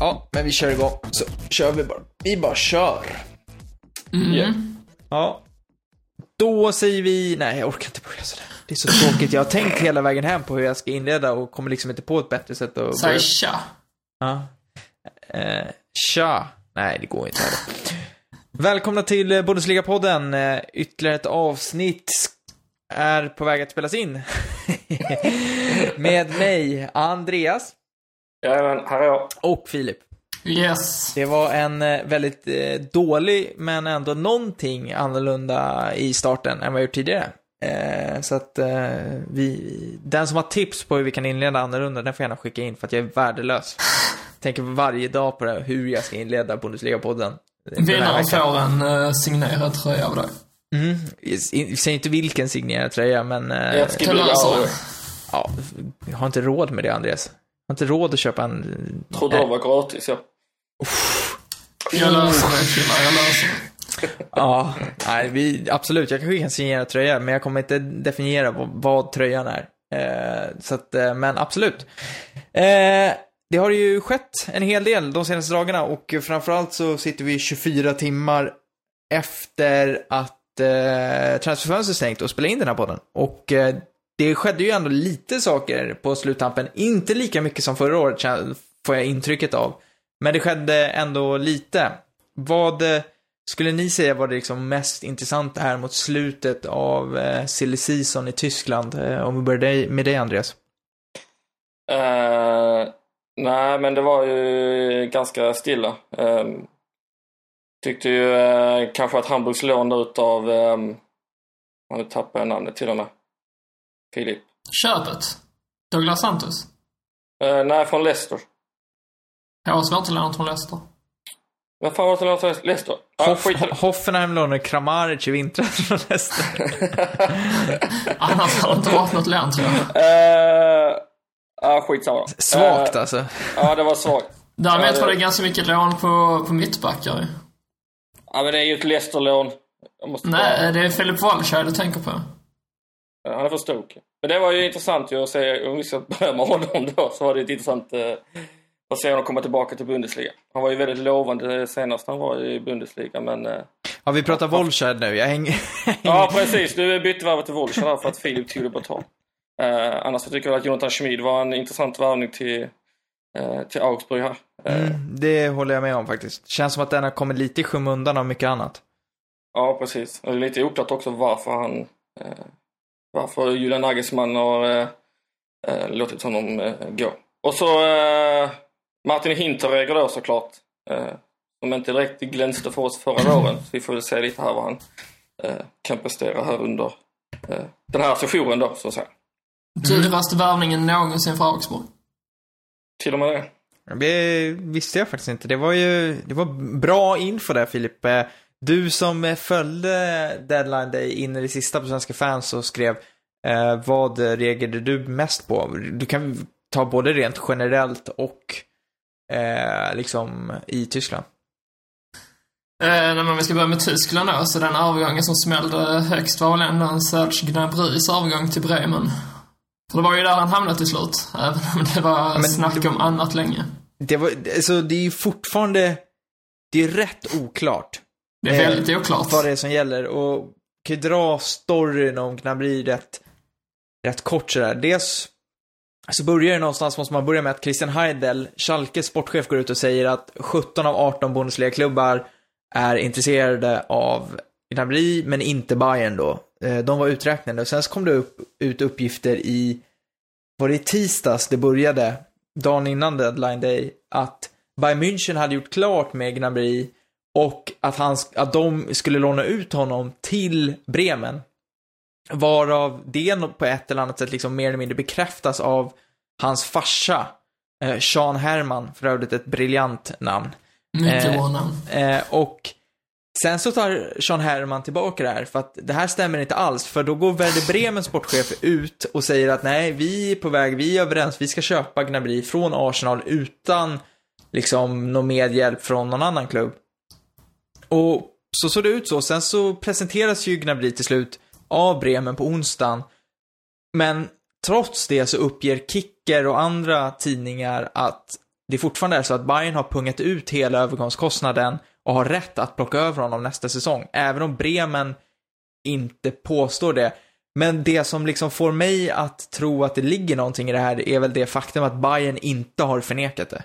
Ja, men vi kör igång. Så kör vi bara. Vi bara kör. Yeah. Ja. Då säger vi... Nej, jag orkar inte börja sådär. Det är så tråkigt. Jag har tänkt hela vägen hem på hur jag ska inleda och kommer liksom inte på ett bättre sätt att Säg tja. Ja. Eh, tja. Nej, det går inte heller. Välkomna till Bundesliga-podden. Eh, Ytterligare ett avsnitt är på väg att spelas in. Med mig, Andreas Jajamän, här är jag. och Filip. Yes. Det var en eh, väldigt eh, dålig, men ändå någonting annorlunda i starten än vad jag gjort tidigare. Eh, så att eh, vi, den som har tips på hur vi kan inleda annorlunda, den får gärna skicka in för att jag är värdelös. Tänker varje dag på det, hur jag ska inleda Bundesliga-podden. Vinnaren får en uh, signerad tröja av dig. Mm, jag säger inte vilken signerad tröja, men eh, Jag ska ja, jag har inte råd med det, Andreas. Jag har inte råd att köpa en... Trodde de var gratis, ja. Jag löser det killar, jag löser det. Ja, nej, vi, absolut. Jag kan skicka en signerad tröja, men jag kommer inte definiera vad, vad tröjan är. Eh, så att, eh, men absolut. Eh, det har ju skett en hel del de senaste dagarna och framförallt så sitter vi 24 timmar efter att eh, transferfönstret stängt och spelar in den här podden. Och eh, det skedde ju ändå lite saker på sluttampen. Inte lika mycket som förra året, får jag intrycket av. Men det skedde ändå lite. Vad eh, skulle ni säga var det liksom mest intressanta här mot slutet av eh, silly season i Tyskland? Eh, om vi börjar dig, med dig, Andreas. Eh, nej, men det var ju ganska stilla. Eh, tyckte ju eh, kanske att Hamburgs lån utav... Um, nu tappade jag namnet till och med. Filip. Köpet. Douglas Santos. Nej, från Leicester. Jag har svårt att låna från Leicester. Vad fan var det som från Leicester? Ja, Hoff, det. Hoffenheim lånade Kramaric i vintras från Leicester. Annars har det inte varit något lån tror jag. Eh, Ja, skitsamma då. Svagt Eh, alltså. Ja, det var svagt. Däremot Ja, det- var det ganska mycket lån på, på mittbackar ju. Ja, men det är ju ett Leicester-lån. Nej, det är Filip Walscheid du tänker på. bara- Han är för Stoke. Men det var ju intressant ju att se, om vi ska börja med honom då, så var det ett intressant eh, att se honom komma tillbaka till Bundesliga. Han var ju väldigt lovande senast han var i Bundesliga, men... Eh, Ja, vi pratar Wolfshead nu. Jag hänger... ja, precis. Du bytte värvet till Wolfsburg där för att Filip tog det på tal. Eh, annars så tycker jag att Jonathan Schmid var en intressant värvning till, eh, till Augsburg här. Eh, Mm, det håller jag med om faktiskt. Känns som att den har kommit lite i skymundan av mycket annat. Ja, precis. Och det är lite oklart också varför han... Eh, varför Julian Nagelsmann har eh, eh, låtit honom gå. Och så Martin Hinteregger då såklart. Eh, som inte direkt glänste för oss förra våren. Så vi får väl se lite här vad han eh, kan prestera här under eh, den här sessionen då, så att säga. Dyraste värvningen någonsin för Augsburg. Till och med det. Det visste jag faktiskt inte. Det var ju det var bra info där Filip. Du som eh, följde Deadline Day in i det sista på Svenska fans och skrev eh, vad reagerade du mest på? Du kan ta både rent generellt och eh, liksom i Tyskland. Eh, men om vi ska börja med Tyskland då, så den övergången som smällde högst var väl ändå en Serge Gnabrys övergång till Bremen. För det var ju där han hamnade till slut, även om det var men snack det- om annat länge. Det var, alltså det är ju fortfarande, det är rätt oklart. Det är Eh, väldigt oklart. vad det är som gäller. Och kan ju dra storyn om Gnabry rätt, rätt kort sådär. Dels så börjar det någonstans, måste man börja med att Christian Heidel, Schalkes sportchef, går ut och säger att 17 av 18 Bundesliga-klubbar är intresserade av Gnabry, men inte Bayern då. Eh, de var uträknade. Och sen så kom det upp, ut uppgifter i, var det i tisdags det började, dagen innan deadline day, att Bayern München hade gjort klart med Gnabry och att, han, att de skulle låna ut honom till Bremen. Varav det på ett eller annat sätt liksom mer eller mindre bekräftas av hans farsa, eh, Sean Herman, för övrigt ett briljant namn. Mycket eh, bra namn. Eh, och Sen så tar Sean Herman tillbaka det här, för att det här stämmer inte alls, för då går Werder Bremens sportchef ut och säger att nej, vi är på väg, vi är överens, vi ska köpa Gnabry från Arsenal utan liksom någon medhjälp från någon annan klubb. Och så såg det ut så. Sen så presenteras ju Gnabry till slut av Bremen på onsdagen. Men trots det så uppger Kicker och andra tidningar att det fortfarande är så att Bayern har pungat ut hela övergångskostnaden och har rätt att plocka över honom nästa säsong. Även om Bremen inte påstår det. Men det som liksom får mig att tro att det ligger någonting i det här är väl det faktum att Bayern inte har förnekat det.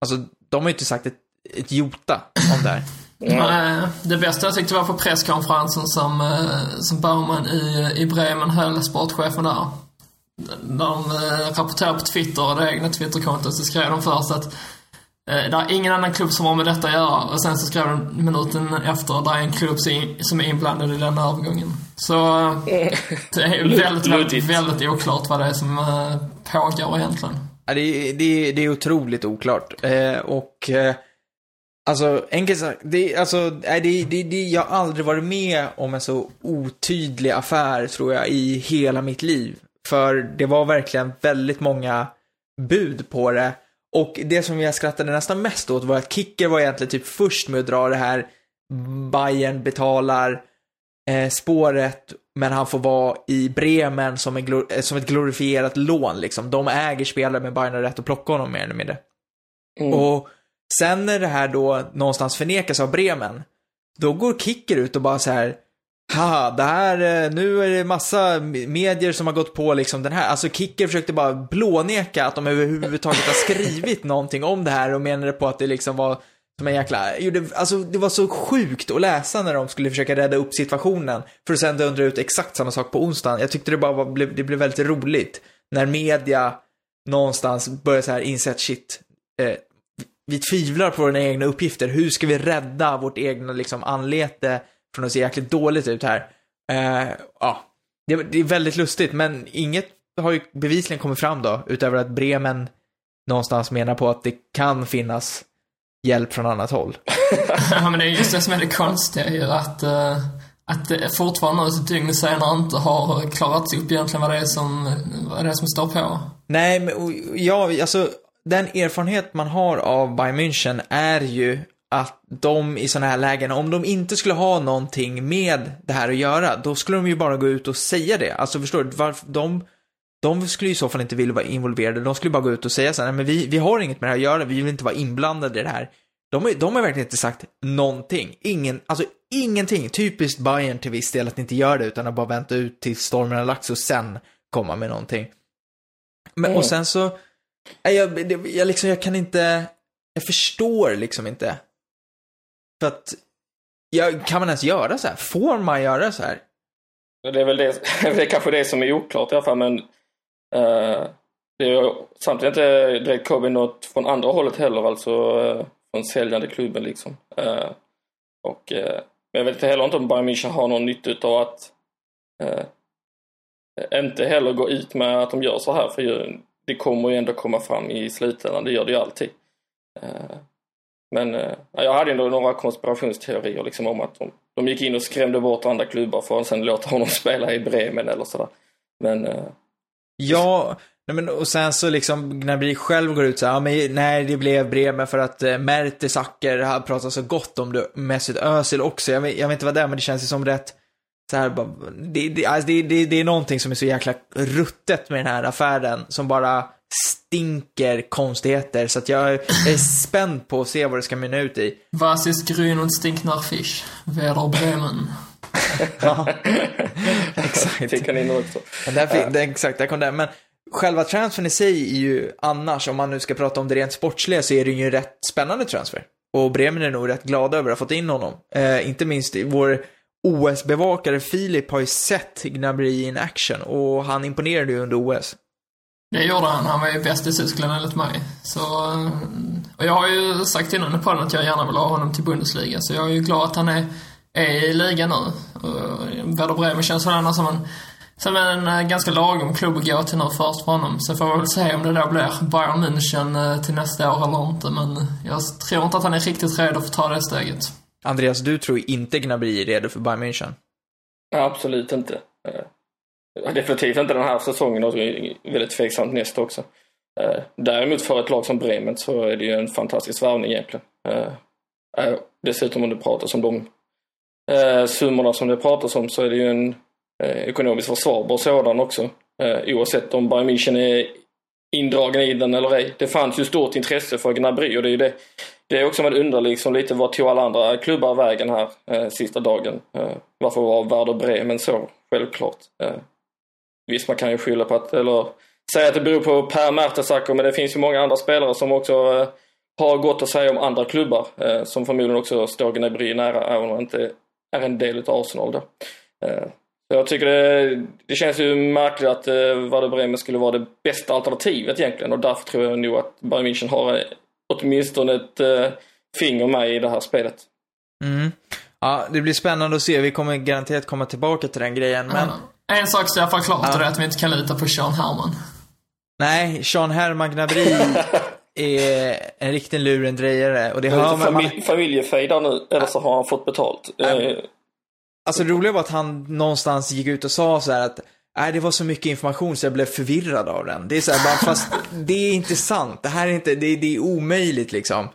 Alltså, de har ju inte sagt ett, ett jota om det här. Nej, det bästa jag tyckte var på presskonferensen som, eh, som Baumann i, i Bremen höll, sportchefen där. De eh, rapporterade på Twitter, det egna Twitterkontot, så skrev de först att eh, det är ingen annan klubb som har med detta att göra. Och sen så skrev de minuten efter, det är en klubb som är inblandad i den övergången. Så det är ju väldigt, väldigt, väldigt oklart vad det är som pågår egentligen. Ja, det, det, det är otroligt oklart. Eh, och eh, Alltså, enkelt sagt, det, alltså, det, det, det, jag har aldrig varit med om en så otydlig affär, tror jag, i hela mitt liv. För det var verkligen väldigt många bud på det. Och det som jag skrattade nästan mest åt var att Kicker var egentligen typ först med att dra det här Bayern betalar eh, spåret, men han får vara i Bremen som, en, eh, som ett glorifierat lån liksom. De äger spelare, men Bayern har rätt att plocka honom mer eller mindre. Mm. Och Sen när det här då någonstans förnekas av Bremen, då går Kicker ut och bara så här, Haha, det här, eh, nu är det massa medier som har gått på liksom den här. Alltså Kicker försökte bara blåneka att de överhuvudtaget har skrivit någonting om det här och menade på att det liksom var som en jäkla, alltså det var så sjukt att läsa när de skulle försöka rädda upp situationen. För att sen undra ut exakt samma sak på onsdagen. Jag tyckte det bara var, det blev väldigt roligt. När media någonstans började så här inse att shit, eh, vi tvivlar på våra egna uppgifter. Hur ska vi rädda vårt egna liksom anlete från att se jäkligt dåligt ut här? Uh, ja, det, det, är väldigt lustigt, men inget har ju bevisligen kommit fram då, utöver att Bremen någonstans menar på att det kan finnas hjälp från annat håll. ja, men det är just det som är det konstiga ju, att, uh, att det fortfarande ett dygn senare inte har klarats upp egentligen vad det är som, vad det är som står på. Nej, men ja, alltså den erfarenhet man har av Bayern München är ju att de i sådana här lägen, om de inte skulle ha någonting med det här att göra, då skulle de ju bara gå ut och säga det. Alltså förstår du, varför, de, de skulle i så fall inte vilja vara involverade, de skulle bara gå ut och säga så här, men vi, vi har inget med det här att göra, vi vill inte vara inblandade i det här. De, de har verkligen inte sagt någonting. Ingen, alltså ingenting. Typiskt Bayern till viss del att inte göra det, utan att bara vänta ut tills stormen har lagt sig och sen komma med någonting. Men, mm. Och sen så, jag, det, jag, liksom, jag kan inte, jag förstår liksom inte. För att, jag, kan man ens göra så här? Får man göra så här? Det är väl det, det är kanske det som är oklart i alla fall, men uh, det är samtidigt inte direkt kommit något från andra hållet heller, alltså uh, från säljande klubben liksom. Uh, och jag vet inte heller inte om Bayern München har någon nytta av att inte heller gå ut med att de gör så här, för det kommer ju ändå komma fram i slutändan, det gör det ju alltid. Eh, men eh, jag hade ändå några konspirationsteorier liksom om att de, de gick in och skrämde bort andra klubbar för att sen låta honom spela i Bremen eller sådär. Men... Eh, ja, nej men och sen så liksom när vi själv går ut så här, ja men nej det blev Bremen för att eh, Mertesacker har pratat så gott om det, Mesut Özil också. Jag vet, jag vet inte vad det är, men det känns ju som rätt så här, det, det, alltså det, det, det är någonting som är så jäkla ruttet med den här affären som bara stinker konstigheter. Så att jag är spänd på att se vad det ska mynna ut i. Was ist grün und stinkt nach Fisch? Werder Bremen. ja, exakt. Fick han in också. där, fick, det, exakt, där kom det. Men själva transfern i sig är ju annars, om man nu ska prata om det rent sportsliga, så är det ju en rätt spännande transfer. Och Bremen är nog rätt glada över att ha fått in honom. Eh, inte minst vår OS-bevakare Filip har ju sett Gnabry in action och han imponerade ju under OS. Det gjorde han. Han var ju bäst i Tyskland enligt mig. Så, eh, och jag har ju sagt innan på den att jag gärna vill ha honom till Bundesliga, så jag är ju glad att han är, är i ligan nu. Eh, Werder Bremen känns väl som en, som en eh, ganska lagom klubb att gå till nu först för honom. Sen får vi väl se om det då blir Bayern München till nästa år eller inte, men jag tror inte att han är riktigt redo för att ta det steget. Andreas, du tror inte Gnabry är redo för Bayern München? Ja, absolut inte. Eh, definitivt inte den här säsongen och väldigt tveksamt nästa också. Eh, däremot för ett lag som Bremen så är det ju en fantastisk värvning egentligen. Eh, dessutom om det pratas om de summorna som det pratas om så är det ju en ekonomiskt försvarbar sådan också. Oavsett om Bayern München är indragen i den eller ej. Det fanns ju stort intresse för Gnabry och det är ju det. Det är också man undrar liksom lite vad tog alla andra klubbar vägen här eh, sista dagen? Eh, varför var Werder Bremen så? Självklart. Eh, visst, man kan ju skylla på att, eller säga att det beror på Per Mertesacker, men det finns ju många andra spelare som också eh, har gott att säga om andra klubbar eh, som förmodligen också står Gnabry nära, även om det inte är en del av Arsenal då. Eh, jag tycker det, det känns ju märkligt att eh, Werder Bremen skulle vara det bästa alternativet egentligen och därför tror jag nog att Bayern München har eh, åtminstone ett eh, finger med i det här spelet. Mm. Ja, det blir spännande att se. Vi kommer garanterat komma tillbaka till den grejen, men... Mm. En sak så jag får klart ja. är att vi inte kan lita på Sean Herman. Nej, Sean Herman Gnabry är en riktig lurendrejare och det hör man... Familj, familjefejdar nu, eller så har han fått betalt. Mm. Alltså det roliga var att han någonstans gick ut och sa så att Nej, det var så mycket information så jag blev förvirrad av den. Det är så här, bara, fast det är inte sant. Det här är inte, det, det är omöjligt liksom.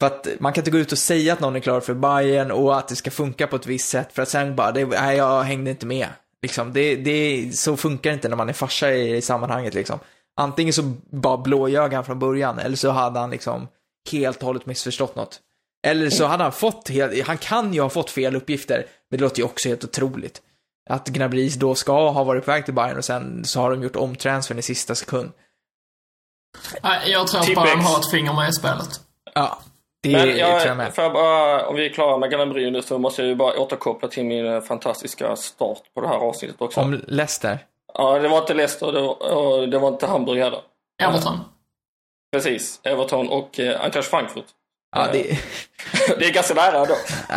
För att man kan inte gå ut och säga att någon är klar för Bayern och att det ska funka på ett visst sätt för att sen bara, det, nej, jag hängde inte med. Liksom, det, det, så funkar det inte när man är farsa i, i sammanhanget liksom. Antingen så bara blåljög han från början eller så hade han liksom helt och hållet missförstått något. Eller så hade han fått, helt, han kan ju ha fått fel uppgifter, men det låter ju också helt otroligt. Att Gnabry då ska ha varit på väg till Bayern och sen så har de gjort omtransfern i sista sekund. Nej, jag tror att Bayern har ett finger med i spelet. Ja, det Men jag, tror jag med. För jag bara, om vi är klara med Gnabry nu så måste jag ju bara återkoppla till min eh, fantastiska start på det här avsnittet också. Om Leicester? Ja, det var inte Leicester det var, och det var inte Hamburg heller. Everton. Precis, Everton och eh, Eintracht Frankfurt. Ja, det... det är ganska nära då.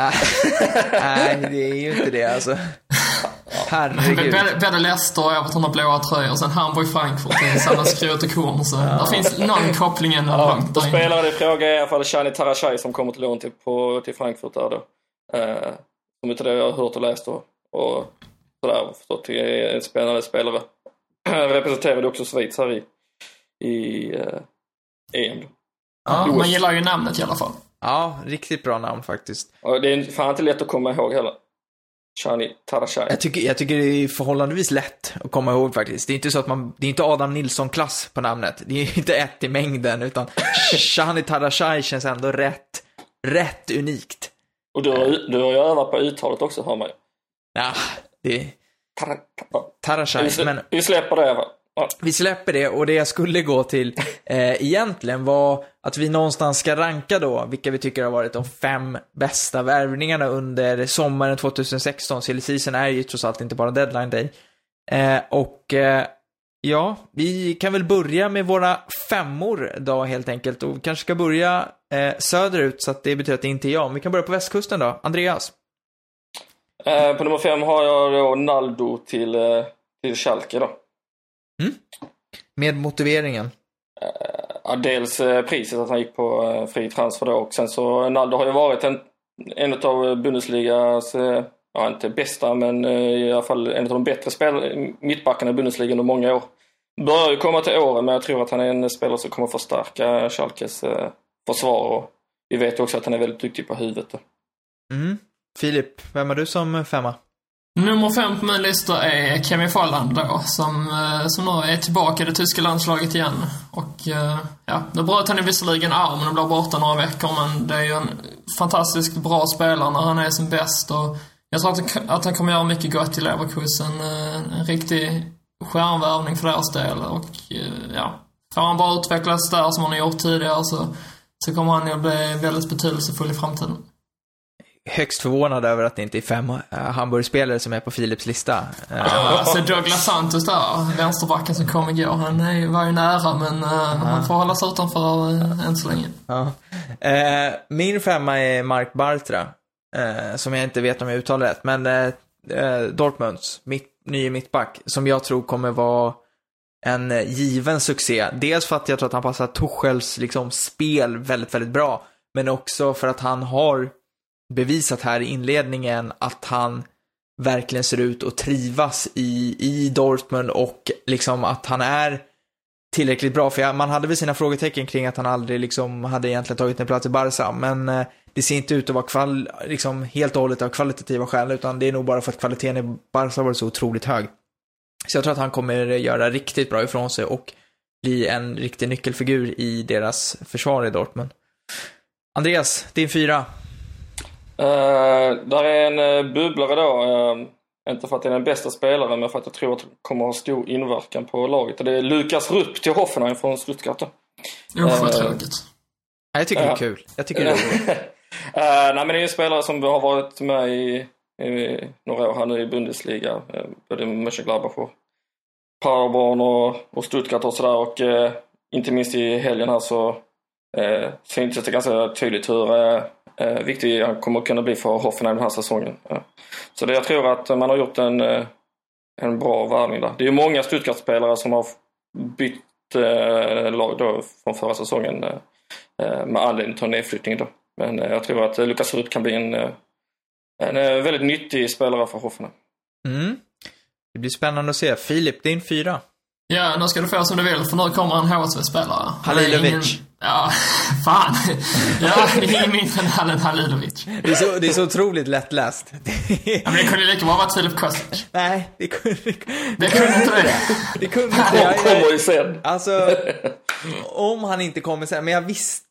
Nej, det är ju inte det alltså. Herregud. Både Leicester och Everton har blåa tröjor. Sen Hamburg, Frankfurt. Det samma skrot och korn. Så ja. det finns någon koppling ändå ja, Då spelare i fråga är i alla fall Shani Tarashai som kommer till lån till, på, till Frankfurt där då. Eh, som utav det jag har hört och läst och, och sådär förstått. är en spännande spelare. Representerade också Schweiz här i, i eh, EM. Ja, man gillar ju namnet i alla fall. Ja, riktigt bra namn faktiskt. Och det är fan inte lätt att komma ihåg heller. Shani Tarashai. Jag tycker, jag tycker det är förhållandevis lätt att komma ihåg faktiskt. Det är inte så att man, det är inte Adam Nilsson-klass på namnet. Det är inte ett i mängden, utan Shani Tarashai känns ändå rätt, rätt unikt. Och du har, du har ju övat på uttalet också, hör man ju. Ja, det... Tarashai, vi, men... Vi släpper det, va? Vi släpper det och det jag skulle gå till eh, egentligen var att vi någonstans ska ranka då vilka vi tycker har varit de fem bästa värvningarna under sommaren 2016. Silly season är ju trots allt inte bara deadline day. Eh, och eh, ja, vi kan väl börja med våra femmor då helt enkelt och kanske ska börja eh, söderut så att det betyder att det inte är jag. Men vi kan börja på västkusten då. Andreas? Eh, på nummer fem har jag då Naldo till, eh, till Schalke då. Mm. Med motiveringen? Ja, dels eh, priset att han gick på eh, fri transfer då och sen så Naldo har ju varit en, en av Bundesligas, eh, ja inte bästa men i alla fall en av de bättre spel, mittbackarna i Bundesliga under många år. Börjar ju komma till åren men jag tror att han är en spelare som kommer förstärka Schalkes försvar och vi vet ju också att han är väldigt duktig på huvudet. Mm. Filip, vem har du som femma? Nummer fem på min lista är Kemi Folland då, som, eh, som nu är tillbaka i det tyska landslaget igen. Och eh, ja, nu bröt han ju visserligen armen och blev borta några veckor, men det är ju en fantastiskt bra spelare när han är som bäst och jag tror att, att han kommer göra mycket gott i Leverkusen. Eh, en riktig stjärnvärvning för deras del och ja, får han bara utvecklas där som han har gjort tidigare så, så kommer han ju bli väldigt betydelsefull i framtiden högst förvånad över att det inte är fem uh, Hamburg-spelare som är på Philips lista. Uh, alltså Douglas Santos där, vänsterbacken som kom igår, han är, var ju nära men uh, uh. han får hålla sig utanför uh, än så länge. Min femma är Mark Bartra, som jag inte vet om jag uttalar rätt, men Dortmunds mitt, nye mittback, som jag tror kommer vara en given succé. Dels för att jag tror att han passar Tuchels liksom, spel väldigt, väldigt bra, men också för att han har bevisat här i inledningen att han verkligen ser ut att trivas i, i Dortmund och liksom att han är tillräckligt bra. För man hade väl sina frågetecken kring att han aldrig liksom hade egentligen tagit en plats i Barca, men eh, det ser inte ut att vara kval, liksom helt och hållet av kvalitativa skäl, utan det är nog bara för att kvaliteten i Barca varit så otroligt hög. Så jag tror att han kommer göra riktigt bra ifrån sig och bli en riktig nyckelfigur i deras försvar i Dortmund. Andreas, din fyra. Uh, där är en uh, bubblare då. Uh, inte för att det är den bästa spelaren, men för att jag tror att det kommer att ha stor inverkan på laget. Och det är Lukas Rupp till Hoffenheim från Stuttgart. Usch vad tråkigt. Jag tycker det är kul. Jag tycker det är roligt. nej, men det är en spelare som har varit med i, i några år här nu i Bundesliga. både Mönchengladbach och Paderborn och, och Stuttgart och sådär. Och inte minst i helgen här så eh, syntes det ganska tydligt hur eh, eh, viktig han kommer kunna bli för Hoffenheim den här säsongen. Ja. Så det, jag tror att man har gjort en, eh, en bra värvning där. Det är ju många Stuttgart-spelare som har bytt eh, lag då från förra säsongen eh, eh med anledning av nedflyttning då. Men jag tror att Lukas Rupp kan bli en, en väldigt nyttig spelare för Hoffenheim. Mm. Det blir spännande att se. Filip, din fyra. Ja, nu ska du få som du vill, för nu kommer en HSV-spelare. Halilovic. Ja, fan. Ja, det är än Halen Halilovic. Det är, så, det är så otroligt lättläst. Ja, men det kunde lika bra varit Filip Kostic. Nej, det kunde, det kunde inte det. Det kunde inte det. Han kommer ju sen. Alltså, om han inte kommer sen. Men jag visste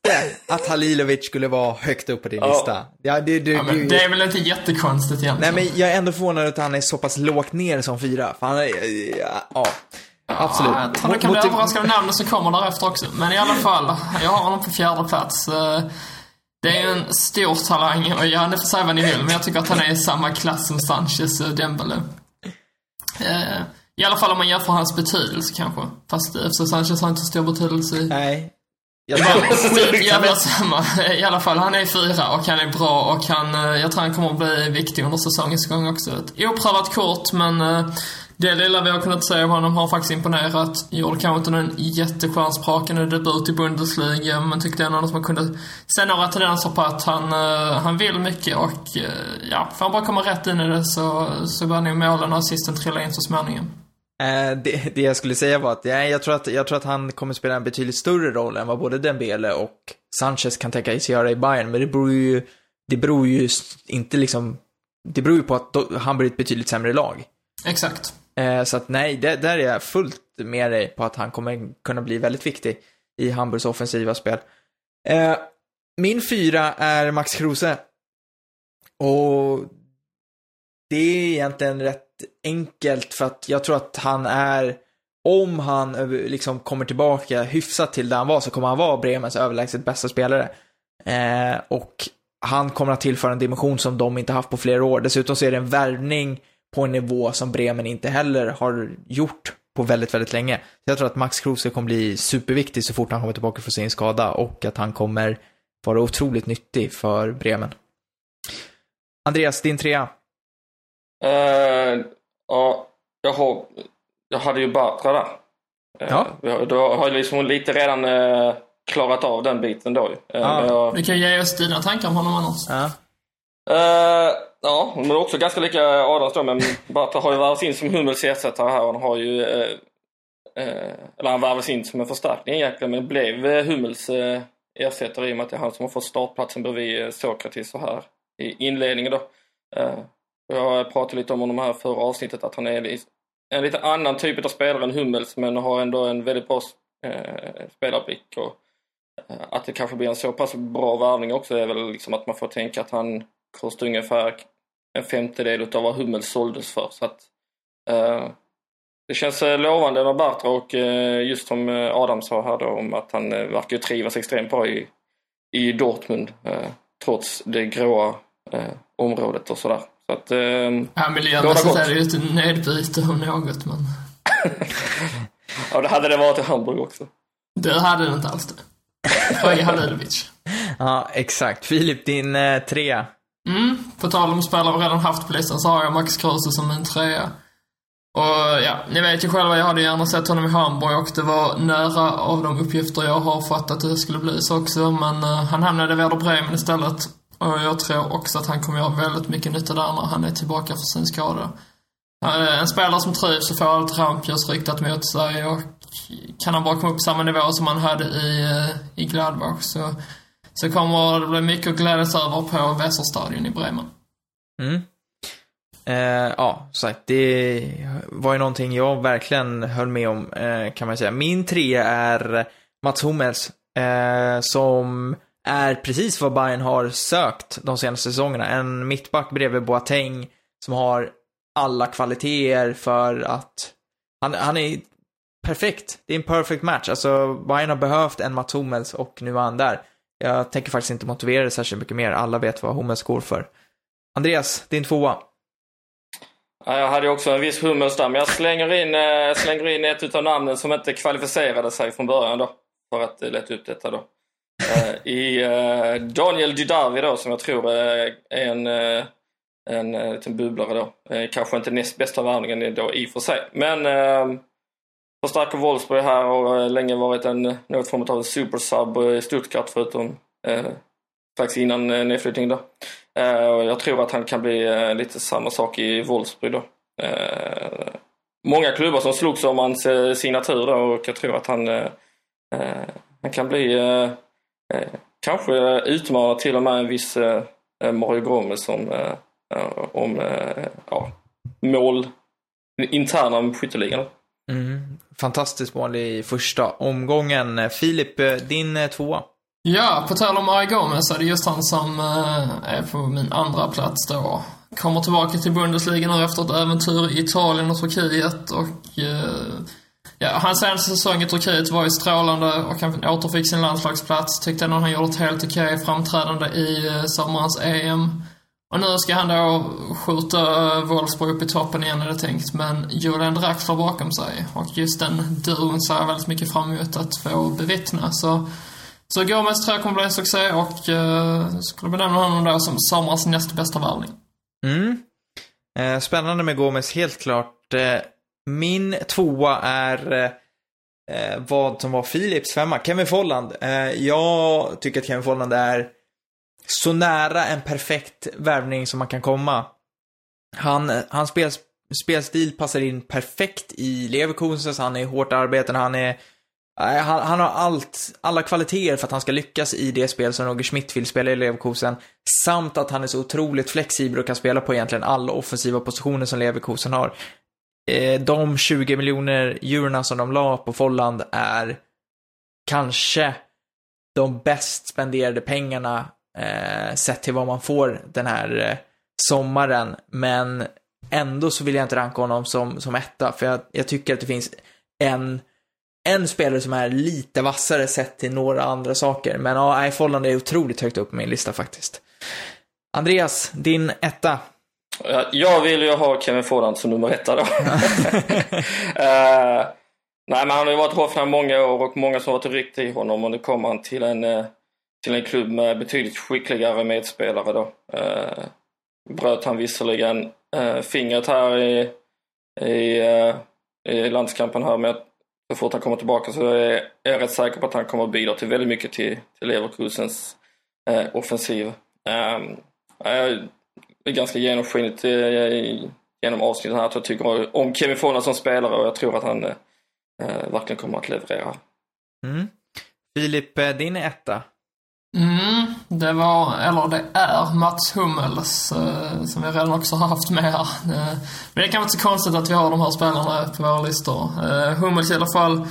att Halilovic skulle vara högt upp på din ja. lista. Ja, det, det, ja, men det är väl inte jättekonstigt egentligen. Nej, men jag är ändå förvånad att han är så pass lågt ner som fyra. För han är, ja. Absolut. Ja, han kan bli överraskad av namnet som kommer därefter också. Men i alla fall, jag har honom på fjärde plats. Eh, det är en stor talang och ja, ni får säga vad ni vill, men jag tycker att han är i samma klass som Sanchez och Dembele. Eh, I alla fall om man jämför hans betydelse kanske. Fast eftersom Sanchez har inte så stor betydelse i... Nej. Jag jävla samma. I alla fall, han är fyra och han är bra och han, eh, jag tror han kommer att bli viktig under säsongens gång också. Ett oprövat kort, men det lilla vi har kunnat se av honom har faktiskt imponerat. Gjorde kanske inte någon jättestjärnsprakande debut i Bundesliga, men tyckte ändå att man kunde se några tendenser på att han, uh, han vill mycket och uh, ja, får han bara komma rätt in i det så, så bör nog målen och assisten trilla in så småningom. Uh, det, det jag skulle säga var att, ja, jag, tror att jag tror att han kommer spela en betydligt större roll än vad både Dembele och Sanchez kan tänka sig göra i Bayern, men det beror ju, det beror ju inte liksom, det beror ju på att han blir ett betydligt sämre lag. Exakt. Eh, så att nej, det, där är jag fullt med dig på att han kommer kunna bli väldigt viktig i Hamburgs offensiva spel. Eh, min fyra är Max Kruse. Och det är egentligen rätt enkelt för att jag tror att han är, om han liksom kommer tillbaka hyfsat till där han var så kommer han vara Bremens överlägset bästa spelare. Eh, och han kommer att tillföra en dimension som de inte haft på flera år. Dessutom så är det en värvning på en nivå som Bremen inte heller har gjort på väldigt, väldigt länge. Så jag tror att Max Kruse kommer bli superviktig så fort han kommer tillbaka från sin skada och att han kommer vara otroligt nyttig för Bremen. Andreas, din trea? Uh, ja, jag, har, jag hade ju Bartra där. Uh, ja. Då har jag liksom lite redan uh, klarat av den biten då. Uh, ja. jag... Du kan ge oss dina tankar om honom annars. Ja. Eh, ja, men också ganska lika Adams då, men Bartra har ju värvats in som Hummels ersättare här och han har ju... uh, uh, eller han värvades in som en förstärkning egentligen, men blev Hummels ersättare i och med att det är han som har fått startplatsen bredvid Sokratis så här i inledningen då. Jag pratade lite om honom här förra avsnittet att han är en lite annan typ av spelare än Hummels men har ändå en väldigt bra spelarblick och att det kanske blir en så pass bra värvning också är väl liksom att man får tänka att han kostar ungefär en femtedel av vad Hummels såldes för. Så att, eh, det känns eh, lovande med Bartra och eh, just som eh, Adam sa här då om att han eh, verkar trivas extremt bra i, i Dortmund eh, trots det gråa eh, området och sådär. Så att, eh, ja, miljömässigt är det ju ett nedbyte om något men... ja, det hade det varit i Hamburg också. Det hade det inte alls det. Fröje Halilovic. ja, exakt. Filip, din eh, trea. Mm, på tal om spelare vi redan haft på listan så har jag Max Kruse som min trea. Och ja, ni vet ju själva, jag hade gärna sett honom i Hamburg och det var nära av de uppgifter jag har fått att det skulle bli så också. Men uh, han hamnade i Werder Bremen istället. Och jag tror också att han kommer göra väldigt mycket nytta där när han är tillbaka från sin skada. Eh, En spelare som trivs och får allt rampljus riktat mot sig och kan han bara komma upp på samma nivå som han hade i, uh, i Gladbach så, så kommer det bli mycket att glädjas över på Weserstadion i Bremen. Mm. Eh, ja, som sagt, det var ju någonting jag verkligen höll med om, eh, kan man säga. Min trea är Mats Hummels, eh, som är precis vad Bayern har sökt de senaste säsongerna. En mittback bredvid Boateng som har alla kvaliteter för att han, han är perfekt. Det är en perfect match. Alltså, Bayern har behövt en Mats Hummels och nu är han där. Jag tänker faktiskt inte motivera det särskilt mycket mer. Alla vet vad Hummels går för. Andreas, din tvåa. Ja, jag hade också en viss Hummels där, men jag slänger in, eh, jag slänger in ett utav namnen som inte kvalificerade sig från början då. För att leta upp detta då. Eh, I eh, Daniel Didavi då, som jag tror är en, en liten bubblare då. Kanske inte näst bästa värvningen då i och för sig. Men förstärker Wolfsburg här och eh, länge varit en, något form av supersub i Stuttgart förutom eh, strax innan eh, nedflyttning då. Eh, och jag tror att han kan bli eh, lite samma sak i Wolfsburg då. Eh, många klubbar som slogs om hans eh, signatur då och jag tror att han, eh, eh han kan bli eh, eh, kanske utmana till och med en viss eh, Mario Gomez som, eh, om eh, ja, mål, interna skytteligan. Mm. Fantastiskt mål i första omgången. Filip, din eh, tvåa. Ja, på tal om Ari Gomez så är det just han som eh, är på min andra plats då. Kommer tillbaka till Bundesliga nu efter ett äventyr i Italien och Turkiet och eh, ja, hans senaste säsong i Turkiet var ju strålande och han återfick sin landslagsplats. Tyckte ändå han gjorde ett helt okej framträdande i sommarens EM. Och nu ska han då skjuta Wolfsburg upp i toppen igen är det tänkt, men Julian Draxler bakom sig. Och just den duon ser jag väldigt mycket fram emot att få bevittna. Så så Gomez tror jag kommer bli en succé och eh, skulle benämna honom då som sommarens näst bästa värvning. Mm. Eh, spännande med Gomes, helt klart. Eh, min tvåa är eh, eh, vad som var Philips femma, Kevin Folland. Eh, jag tycker att Kevin Folland är så nära en perfekt värvning som man kan komma. Han, han spel, spelstil passar in perfekt i Leverkusen, så han är hårt arbetande, han är han, han har allt, alla kvaliteter för att han ska lyckas i det spel som Roger Schmidt vill spela i Leverkusen. Samt att han är så otroligt flexibel och kan spela på egentligen alla offensiva positioner som Leverkusen har. Eh, de 20 miljoner eurona som de la på Folland är kanske de bäst spenderade pengarna eh, sett till vad man får den här eh, sommaren. Men ändå så vill jag inte ranka honom som, som etta, för jag, jag tycker att det finns en en spelare som är lite vassare sett till några andra saker. Men ja, Folland är otroligt högt upp på min lista faktiskt. Andreas, din etta. Ja, Jag vill ju ha Kevin Folland som nummer etta då. Eh, nej men han har ju varit Hoffenheim många år och många som har varit ryckt i honom och nu kommer han till en, eh, till en klubb med betydligt skickligare medspelare då. Eh, bröt han visserligen eh, fingret här i, i, eh, i landskampen här men så fort han kommer tillbaka så är jag rätt säker på att han kommer att bidra till väldigt mycket till, till Leverkusens eh, offensiv. Um, jag är ganska genomskinligt eh, genom avsnittet här att jag tycker om Kevin Fonna som spelare och jag tror att han eh, verkligen kommer att leverera. Mm. Filip, din din etta. Mm, det var, eller det är Mats Hummels, eh, som vi redan också har haft med här. Eh, men det kan vara inte så konstigt att vi har de här spelarna på våra listor. Eh, Hummels i alla fall,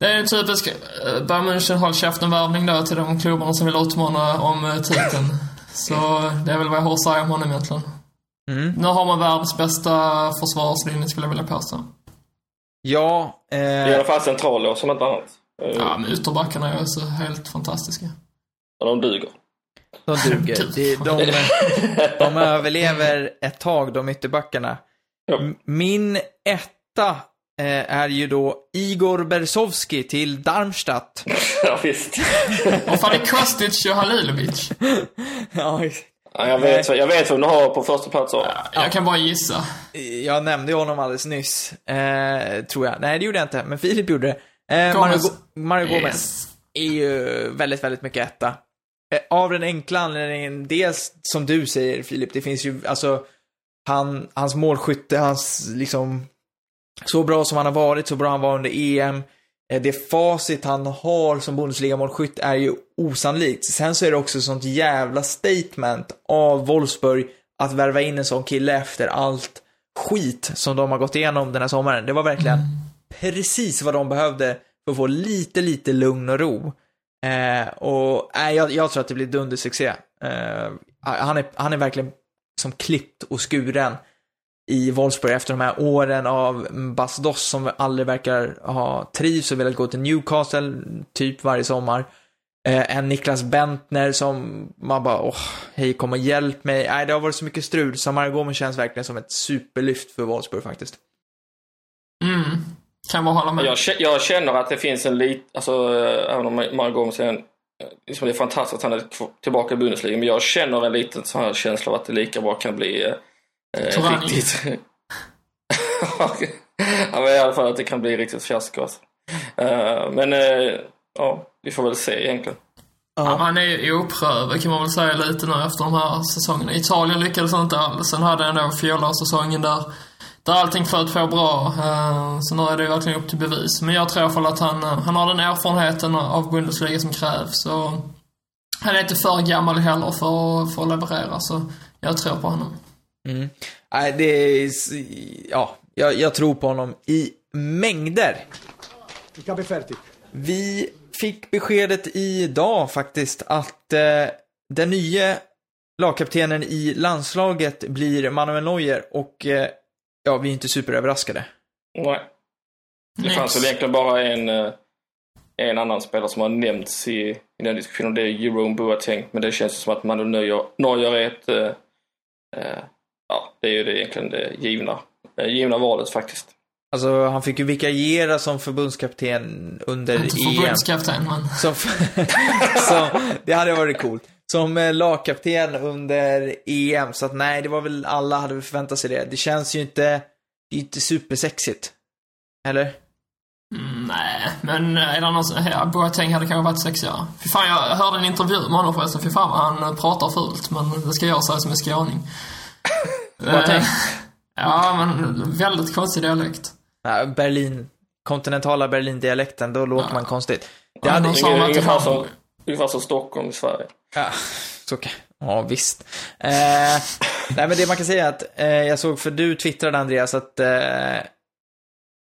det är en typisk eh, Bayern München håll käften-värvning då till de klubbarna som vill utmana om eh, titeln. Så det är väl vad jag har att säga om honom egentligen. Mm. Nu har man världens bästa försvarslinje skulle jag vilja påstå. Ja, I eh, alla fall central då, som inte annat. Ja, men ytterbackarna är också helt fantastiska. Och de duger. de duger. De, de, de överlever ett tag, de ytterbackarna. Ja. Min etta eh, är ju då Igor Bersovski till Darmstadt. ja, visst. Och fan är Kostic och Halilovic? ja, Ja, jag, vet, jag vet vem du har på första plats. då. Jag kan bara gissa. jag nämnde ju honom alldeles nyss, eh, tror jag. Nej, det gjorde jag inte, men Filip gjorde det. Eh, Mario, Mario Gomez Yes. är ju väldigt, väldigt mycket etta. Eh, av den enkla anledningen, dels som du säger Filip, det finns ju, alltså, han, hans målskytte, hans liksom, så bra som han har varit, så bra han var under EM, eh, det facit han har som Bundesliga-målskytt är ju osannolikt. Sen så är det också sånt jävla statement av Wolfsburg att värva in en sån kille efter allt skit som de har gått igenom den här sommaren. Det var verkligen precis vad de behövde för att få lite, lite lugn och ro. Eh, och äh, jag, jag tror att det blir dundersuccé. Eh, han, är, han är verkligen som klippt och skuren i Wolfsburg efter de här åren av Bas Doss som aldrig verkar ha trivs och velat gå till Newcastle typ varje sommar. Eh, en Niklas Bentner som man bara, åh, hej kom och hjälp mig. Nej, det har varit så mycket strul. Samara Gomez känns verkligen som ett superlyft för Wolfsburg faktiskt. Mm. Kan bara hålla med. Jag, jag känner att det finns en liten, alltså eh, även om Mario Gomes är en, liksom det är fantastiskt att han är tillbaka i Bundesliga, men jag känner en liten sån här känsla av att det lika bra kan bli eh, eh, riktigt... ja, men i alla fall att det kan bli riktigt fiasko. Alltså. Eh, men eh, ja, vi får väl se egentligen. Ja, han är ju oprövad kan man väl säga lite nu efter de här säsongerna. Italien lyckades han inte alls. Sen hade han då fjolårssäsongen där, där allting flöt på bra. Eh, Så nu är det ju verkligen upp till bevis. Men jag tror i alla fall att han, eh, han har den erfarenheten av Bundesliga som krävs. Och han är inte för gammal heller för, att- för att leverera, så jag tror på honom. Mm. Nej, det är, ja, jag, jag tror på honom i mängder. Vi fick beskedet idag faktiskt att eh, den nya lagkaptenen i landslaget blir Manuel Neuer och eh, ja, vi är inte superöverraskade. Nej. Det fanns väl egentligen bara en, eh, en annan spelare som har nämnts i, i den diskussionen. Det är Jerome Boateng. Men det känns som att Manuel Neuer, Neuer är ett... Eh, eh, ja, det är ju det egentligen det givna, eh, givna valet faktiskt. Alltså, han fick ju vikariera som förbundskapten under Inte EM. förbundskapten, men... Som, så, det hade varit coolt. Som eh, lagkapten under EM, så att nej, det var väl alla hade väl förväntat sig det. Det känns ju inte, det är inte supersexigt. Eller? Mm, nej, men är det någon som... Ja, Boateng hade kanske varit sexigare. Fy fan, jag hörde en intervju med honom förresten. Fy fan vad han eh, pratar fult, men det ska jag säga som är skåning. Boateng? Eh, Ja, men väldigt konstig dialekt. Ja, Berlin, kontinentala Berlin-dialekten, då låter man konstigt. Det Ja, hade, någon sa att det Ungefär som, Stockholm i Sverige. ja, så kan, ja visst. Eh, nej men det man kan säga är att, eh, jag såg, för du twittrade Andreas, att eh,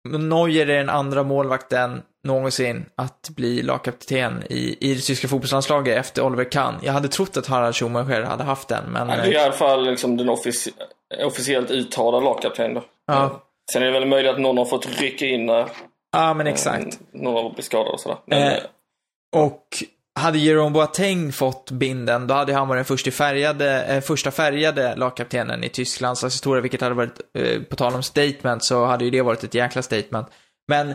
Neuer är den andra målvakten någonsin att bli lagkapten i, i det tyska fotbollslandslaget efter Oliver Kahn. Jag hade trott att Harald Schumacher hade haft den, men... Det är i eh, alla fall liksom den offici officiellt uttalade lagkaptenen då. Ja. Sen är det väl möjligt att någon har fått rycka in när Ja, men exakt. eh, någon har blivit skadad och sådär. Men, Eh, eh, Och hade Jerome Boateng fått binden, då hade han varit den första färgade, eh, första färgade lagkaptenen i Tysklands historia, vilket hade varit, eh, på tal om statement, så hade ju det varit ett jäkla statement. Men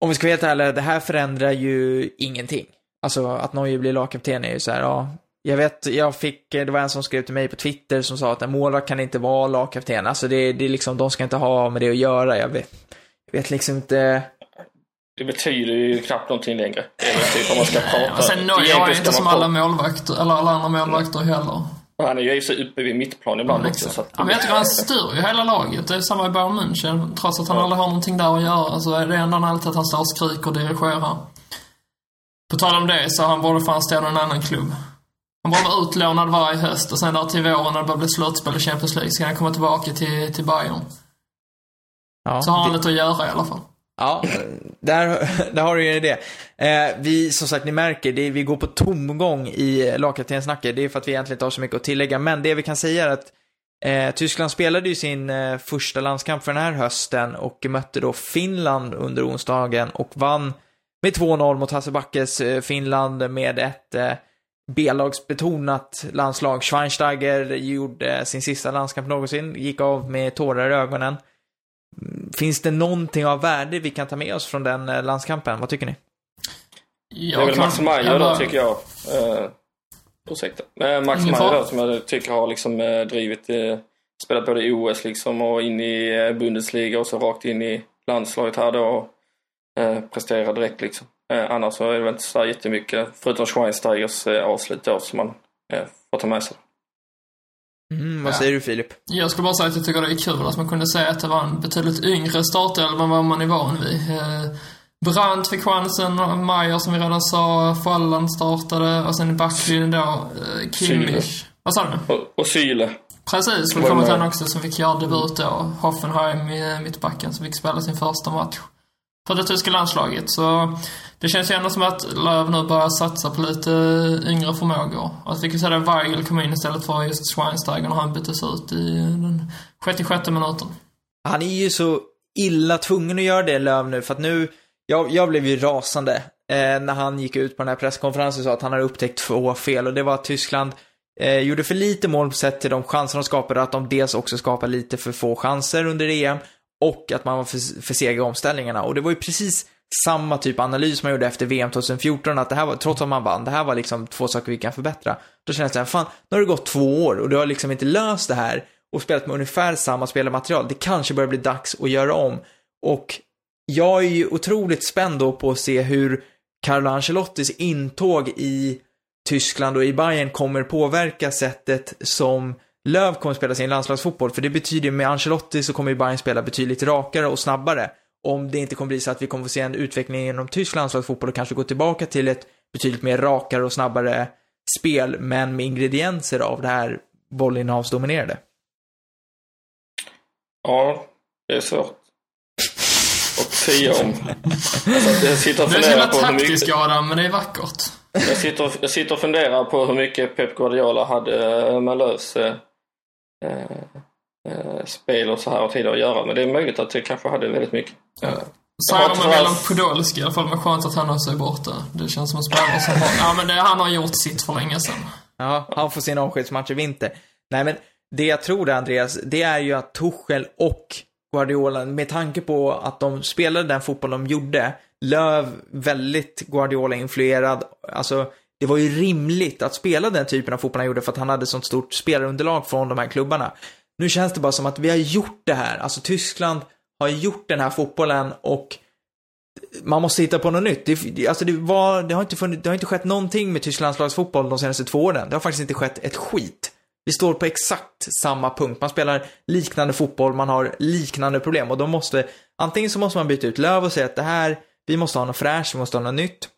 om vi ska vara helt ärliga, det här förändrar ju ingenting. Alltså att Neuer blir lagkapten är ju så här, ja. Jag vet, jag fick, eh, det var en som skrev till mig på Twitter som sa att en målvakt kan inte vara lagkapten. Alltså det, det är liksom, de ska inte ha med det att göra. Jag vet, jag vet liksom inte det betyder ju knappt någonting längre. Väl typ om man ska prata. Och sen Neuer är inte som alla målvakter, eller alla andra målvakter heller. Han är ju sig uppe vid mittplan ibland också. Så att, Ja, men jag tycker han styr ju hela laget. Det är samma i Bayern München. Trots att han aldrig har någonting där att göra så är det ändå alltid att han står och skriker och dirigerar. På tal om det så han borde fan stå i en annan klubb. Han borde vara utlånad varje höst och sen där till våren när det börjar bli slutspel i Champions League så kan han komma tillbaka till, till Bayern. Ja, Så har han det- lite att göra i alla fall. Ja, där, där har du ju det. Eh, vi, som sagt, ni märker, det, vi går på tomgång i lagkaptenssnacket. Det är för att vi egentligen inte har så mycket att tillägga. Men det vi kan säga är att eh, Tyskland spelade ju sin eh, första landskamp för den här hösten och mötte då Finland under onsdagen och vann med 2-0 mot Hasse Backes eh, Finland med ett eh, B-lagsbetonat landslag. Schweinsteiger gjorde eh, sin sista landskamp någonsin, gick av med tårar i ögonen. Finns det någonting av värde vi kan ta med oss från den eh, landskampen? Vad tycker ni? det är väl Max Meyer då, tycker jag. Ursäkta. Uh, Max fara. då, som jag tycker har liksom eh, drivit, uh, spelat både i OS liksom och in i uh, Bundesliga och så rakt in i landslaget här då och uh, presterar direkt liksom. Eh, annars så är det väl inte så jättemycket, förutom Schweinsteigers eh, avslut då, som man eh, får ta med sig. Mm, vad Ja. säger du Filip? Jag skulle bara säga att jag tycker det är kul att man kunde säga att det var en betydligt yngre startelva än vad man är van vid. Eh, Brandt fick chansen, och Mayer som vi redan sa, Falland startade och sen i backlinjen då eh, Kimmich. Vad sa du? Och, och Syle. Precis, välkommen till han också som fick göra debut då. Hoffenheim i mittbacken som fick spela sin första match för det tyska landslaget. Så det känns ju ändå som att Löv nu börjar satsa på lite yngre förmågor. Att vi kan säga att Weigel kom in istället för just Schweinsteiger när han byttes ut i den 66 minuten. Han är ju så illa tvungen att göra det, Löv, nu, för att nu, jag, jag blev ju rasande eh, när han gick ut på den här presskonferensen och sa att han hade upptäckt två fel och det var att Tyskland eh, gjorde för lite mål sett till de chanser de skapade, att de dels också skapade lite för få chanser under EM och att man var för, för sega i omställningarna. Och det var ju precis samma typ av analys man gjorde efter VM 2014, att det här var, trots att man vann, det här var liksom två saker vi kan förbättra. Då kändes det, fan, nu har det gått två år och du har liksom inte löst det här och spelat med ungefär samma spelarmaterial. Det kanske börjar bli dags att göra om. Och jag är ju otroligt spänd då på att se hur Carlo Ancelottis intåg i Tyskland och i Bayern kommer påverka sättet som Löv kommer spela sin landslagsfotboll. För det betyder ju med Ancelotti så kommer ju Bayern spela betydligt rakare och snabbare. Om det inte kommer bli så att vi kommer få se en utveckling inom tysk landslagsfotboll och kanske gå tillbaka till ett betydligt mer rakare och snabbare spel, men med ingredienser av det här bollinnehavsdominerade. Ja, det är svårt att säga om. Alltså, jag sitter och är funderar på hur mycket... taktiskt Adam, men det är vackert. Jag sitter, jag sitter och funderar på hur mycket Pep Guardiola hade eh, med Lööfs eh, eh, spel och så här och tider att göra. Men det är möjligt att det kanske hade väldigt mycket. Eh, Säger de tyvärr. Milan Podolski i alla fall, men skönt att han också är borta. Det känns som en spelare som har... Ja, men det, han har gjort sitt för länge sedan. Ja, han får sin avskedsmatch i vinter. Nej, men det jag tror det, Andreas, det är ju att Tuchel och Guardiola, med tanke på att de spelade den fotboll de gjorde, Löv väldigt Guardiola-influerad, alltså det var ju rimligt att spela den typen av fotboll han gjorde för att han hade sånt stort spelarunderlag från de här klubbarna. Nu känns det bara som att vi har gjort det här, alltså Tyskland har gjort den här fotbollen och man måste hitta på något nytt. Det, alltså det, var, det, har inte funnits, det har inte skett någonting med Tysklands landslagsfotboll de senaste två åren. Det har faktiskt inte skett ett skit. Vi står på exakt samma punkt. Man spelar liknande fotboll, man har liknande problem och då måste, antingen så måste man byta ut Löv och säga att det här, vi måste ha något fräscht, vi måste ha något nytt.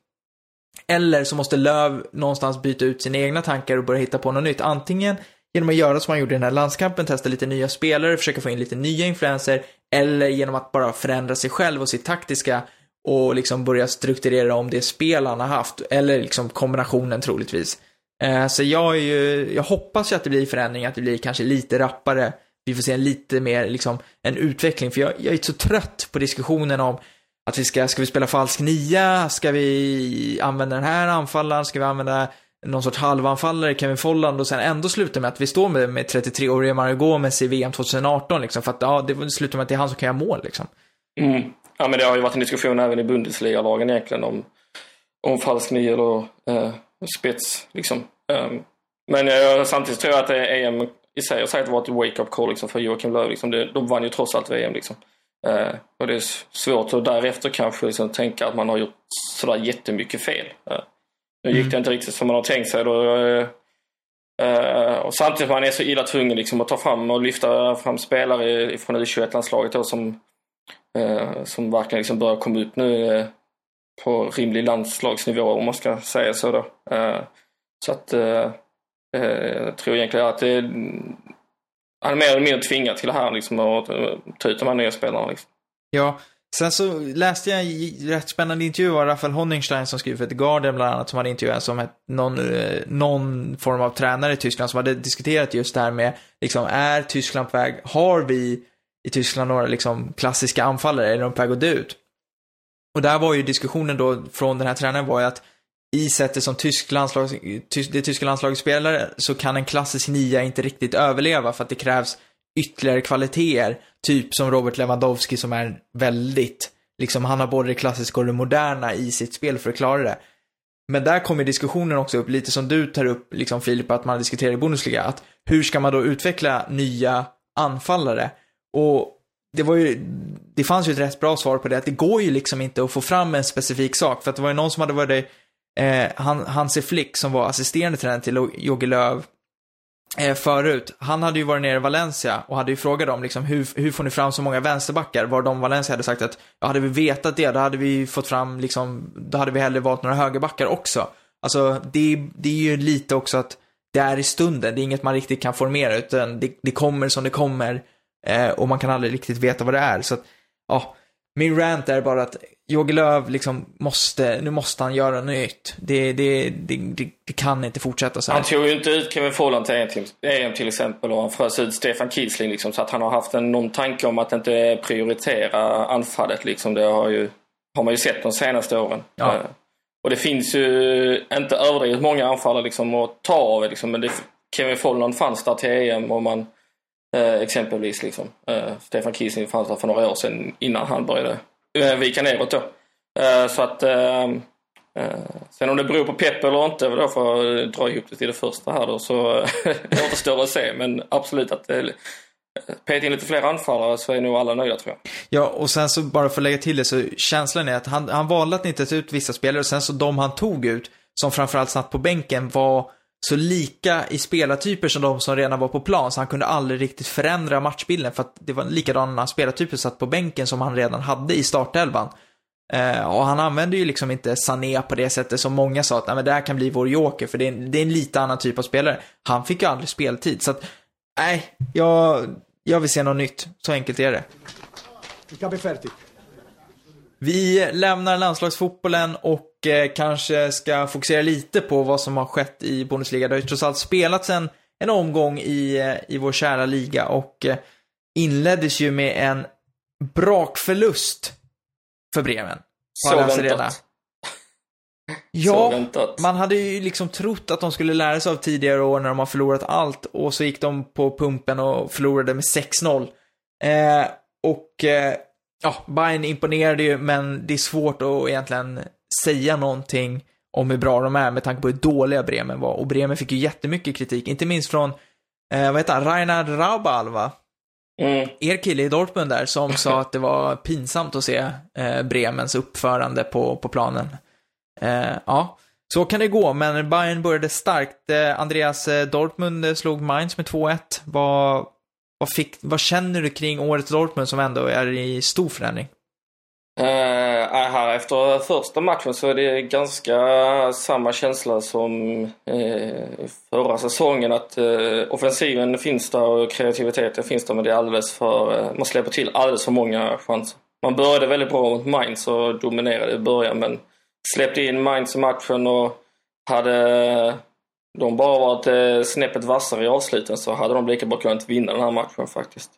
Eller så måste Löv någonstans byta ut sina egna tankar och börja hitta på något nytt. Antingen genom att göra som han gjorde i den här landskampen, testa lite nya spelare, försöka få in lite nya influenser, eller genom att bara förändra sig själv och sitt taktiska och liksom börja strukturera om det spel han har haft, eller liksom kombinationen troligtvis. Eh, så jag är ju, jag hoppas ju att det blir förändring, att det blir kanske lite rappare. Vi får se en lite mer, liksom, en utveckling, för jag, jag är så trött på diskussionen om att vi ska, ska vi spela falsk nia? Ska vi använda den här anfallaren? Ska vi använda någon sorts halvanfallare, Kevin Folland och sen ändå sluta med att vi står med, med 33-årige Mario Gomez i VM 2018 liksom, för att ja, det slutar med att det är han som kan göra mål liksom. Mm. Ja, men det har ju varit en diskussion även i Bundesliga-lagen egentligen om, om falsk nia eller eh, spets. Liksom. Um, men jag, samtidigt tror jag att EM i sig har säkert varit ett wake-up call liksom, för Joakim Löw. Liksom. De vann ju trots allt VM. Liksom. Eh, och det är svårt att därefter kanske liksom, tänka att man har gjort sådär jättemycket fel. Eh, nu gick det inte riktigt som man har tänkt sig. Då, eh, eh, och samtidigt man är så illa tvungen liksom, att ta fram och lyfta fram spelare från U21-landslaget då, som eh, som verkligen liksom börjar komma upp nu eh, på rimlig landslagsnivå om man ska säga så då. Så att jag tror egentligen att det, han är mer eller mindre tvingad till det här liksom att eh, ta ut de här nya spelarna. Liksom. Ja, sen så läste jag en rätt spännande intervju av Rafael Honigstein som skriver för The Guardian bland annat, som hade intervjuat som ett, någon, eh, någon form av tränare i Tyskland som hade diskuterat just det här med, liksom, är Tyskland på väg, har vi i Tyskland några liksom klassiska anfallare, är de på väg att dö ut? Och där var ju diskussionen då från den här tränaren var ju att i sättet som tysk landslag, det tyska landslaget spelar så kan en klassisk nia inte riktigt överleva för att det krävs ytterligare kvaliteter. Typ som Robert Lewandowski som är väldigt, liksom han har både det klassiska och det moderna i sitt spel för att klara det. Men där kommer diskussionen också upp, lite som du tar upp, liksom Filip, att man diskuterar i Bundesliga, att hur ska man då utveckla nya anfallare? Och det var ju, det fanns ju ett rätt bra svar på det, att det går ju liksom inte att få fram en specifik sak. För att det var ju någon som hade varit, eh, han, Hansi Flick som var assisterande tränare till Jogge Löw eh, förut. Han hade ju varit nere i Valencia och hade ju frågat dem liksom hur, hur får ni fram så många vänsterbackar? Var de Valencia hade sagt att, ja, hade vi vetat det, då hade vi fått fram liksom, då hade vi hellre valt några högerbackar också. Alltså, det, det är ju lite också att det är i stunden, det är inget man riktigt kan formera, utan det, det kommer som det kommer. Eh, och man kan aldrig riktigt veta vad det är. Så att, ja, min rant är bara att Jogi Löw liksom måste, nu måste han göra nytt. Det, det, det, det, kan inte fortsätta så här. Han tog ju inte ut Kevin Folland till EM, EM till exempel och han frös ut Stefan Kiesling liksom, så att han har haft en, någon tanke om att inte prioritera anfallet liksom. Det har, ju, har man ju sett de senaste åren. Ja. Eh, och det finns ju inte överdrivet många anfallare liksom att ta av liksom, men det, Kevin Folland fanns där till EM och man Eh, exempelvis liksom. Eh, Stefan Kiesling fanns där för några år sedan innan han började eh, vika neråt då. Eh, så att eh, eh, Sen om det beror på pepp eller inte, då för att eh, dra ihop det till det första här då, så det återstår att se. Men absolut att eh, peta in lite fler anfallare så är nog alla nöjda tror jag. Ja, och sen så bara för att lägga till det så känslan är att han, han valde att inte ta ut vissa spelare och sen så de han tog ut, som framförallt satt på bänken, var så lika i spelartyper som de som redan var på plan, så han kunde aldrig riktigt förändra matchbilden för att det var likadana spelartyper satt på bänken som han redan hade i startelvan. Eh, och han använde ju liksom inte Sané på det sättet som många sa att Nej, men det här kan bli vår joker, för det är, en, det är en lite annan typ av spelare. Han fick ju aldrig speltid, så att nej, jag, jag vill se något nytt. Så enkelt är det. Vi lämnar landslagsfotbollen och eh, kanske ska fokusera lite på vad som har skett i Bundesliga. Det har ju trots allt spelats en, en omgång i, eh, i vår kära liga och eh, inleddes ju med en brakförlust för Bremen. Så väntat. Ja, väntat. man hade ju liksom trott att de skulle lära sig av tidigare år när de har förlorat allt och så gick de på pumpen och förlorade med 6-0. Eh, och eh, ja, Bayern imponerade ju, men det är svårt att egentligen säga någonting om hur bra de är med tanke på hur dåliga Bremen var. Och Bremen fick ju jättemycket kritik, inte minst från, eh, vad heter han, Reinhard Raubal va? Mm. er kille i Dortmund där som sa att det var pinsamt att se eh, Bremens uppförande på, på planen. Eh, ja, så kan det gå, men Bayern började starkt. Eh, Andreas eh, Dortmund eh, slog Mainz med 2-1. Vad, vad, fick, vad känner du kring årets Dortmund som ändå är i stor förändring? Uh, här efter första matchen så är det ganska samma känsla som uh, förra säsongen. Att uh, offensiven finns där och kreativiteten finns där men det är alldeles för, uh, man släpper till alldeles för många chanser. Man började väldigt bra mot Mainz och dominerade i början men släppte in Mainz i matchen och hade de bara varit uh, snäppet vassare i avsluten så hade de lika bra kunnat vinna den här matchen faktiskt.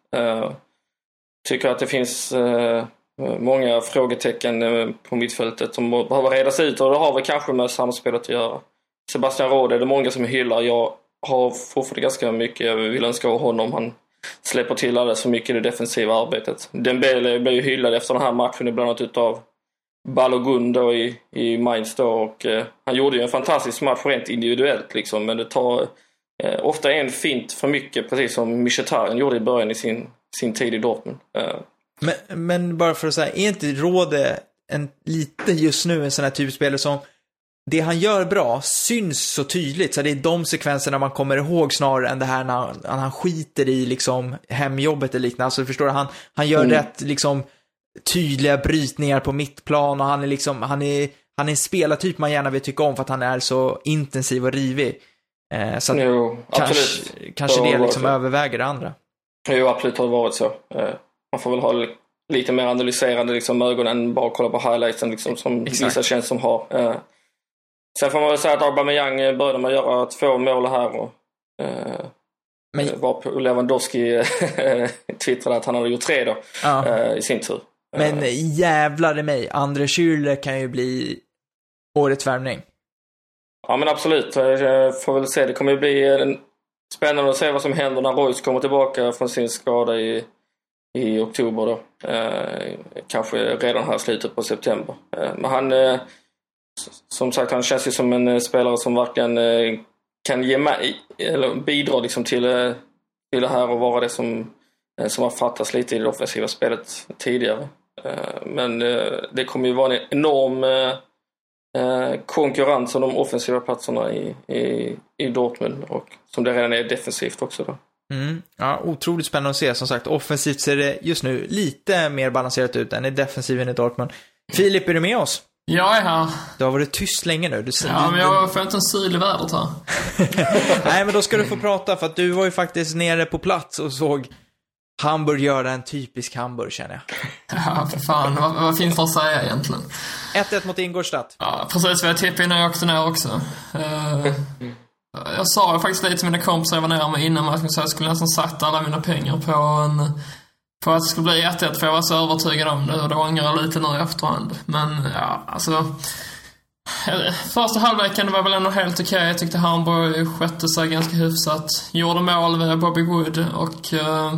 Tycker att det finns många frågetecken eh, på mittfältet som behöver redas ut och det har väl kanske med samspelet att göra. Sebastian Rode är det många som hyllar. Jag har fortfarande ganska mycket jag vill önska av honom. Han släpper till alldeles för mycket i det defensiva arbetet. Dembele blev ju hyllad efter den här matchen bland annat utav Balogun då i, i Mainz då och eh, han gjorde ju en fantastisk match rent individuellt liksom men det tar eh, ofta en fint för mycket precis som Mkhitaryan gjorde i början i sin, sin tid i Dortmund. Eh, men, men bara för att säga, är inte Råde en, lite just nu en sån här typ spelare som det han gör bra syns så tydligt, så det är de sekvenserna man kommer ihåg snarare än det här när han, när han skiter i liksom hemjobbet eller liknande. Alltså förstår du, han, han gör Mm. rätt liksom tydliga brytningar på mittplan och han är liksom, han är, han är en spelartyp man gärna vill tycka om för att han är så intensiv och rivig. Eh, så att jo, kanske, absolut. kanske det liksom överväger det andra. Jo, absolut har det varit så. Eh, Man får väl ha li- lite mer analyserande liksom, ögon än bara kolla på highlightsen liksom, som Exakt. vissa känns som har. Eh, Sen får man väl säga att Aubameyang eh, började med att göra två mål här och eh, Men, var på Lewandowski twittrade att han hade gjort tre då ja. eh, i sin tur. Men Eh, jävlar i mig, André Schürrle kan ju bli årets värvning. Ja men absolut, jag får väl se. Det kommer ju bli spännande att se vad som händer när Royce kommer tillbaka från sin skada i, i oktober då. Eh, kanske redan här i slutet på september. Eh, men han, eh, som sagt, han känns ju som en eh, spelare som verkligen eh, kan ge mig, eller bidra liksom till, eh, till det här och vara det som eh, som har fattats lite i det offensiva spelet tidigare. Eh, men eh, det kommer ju vara en enorm eh, eh konkurrens om de offensiva platserna i, i, i Dortmund och som det redan är defensivt också då. Mm. Ja, otroligt spännande att se. Som sagt, offensivt ser det just nu lite mer balanserat ut än i defensiven i Dortmund. Filip, är du med oss? Jag är här. Du har varit tyst länge nu. Du, Ja, men jag får inte en syl i vädret här. Nej, men då ska du få prata för att du var ju faktiskt nere på plats och såg Hamburg göra en typisk Hamburg, känner jag. Ja, för fan. Vad, vad finns det att säga egentligen? 1-1 mot Ingolstadt. Ja, precis vad jag tippade innan jag åkte ner också. Eh, jag sa faktiskt lite till mina kompisar jag var nere med innan matchen så jag skulle nästan satt alla mina pengar på en på att det skulle bli 1-1 för jag var så övertygad om det och det ångrar jag lite nu i efterhand. Men ja, alltså. Första halvleken det var väl ändå helt okej. Jag tyckte Hamburg skötte sig ganska hyfsat. Gjorde mål via Bobby Wood och eh,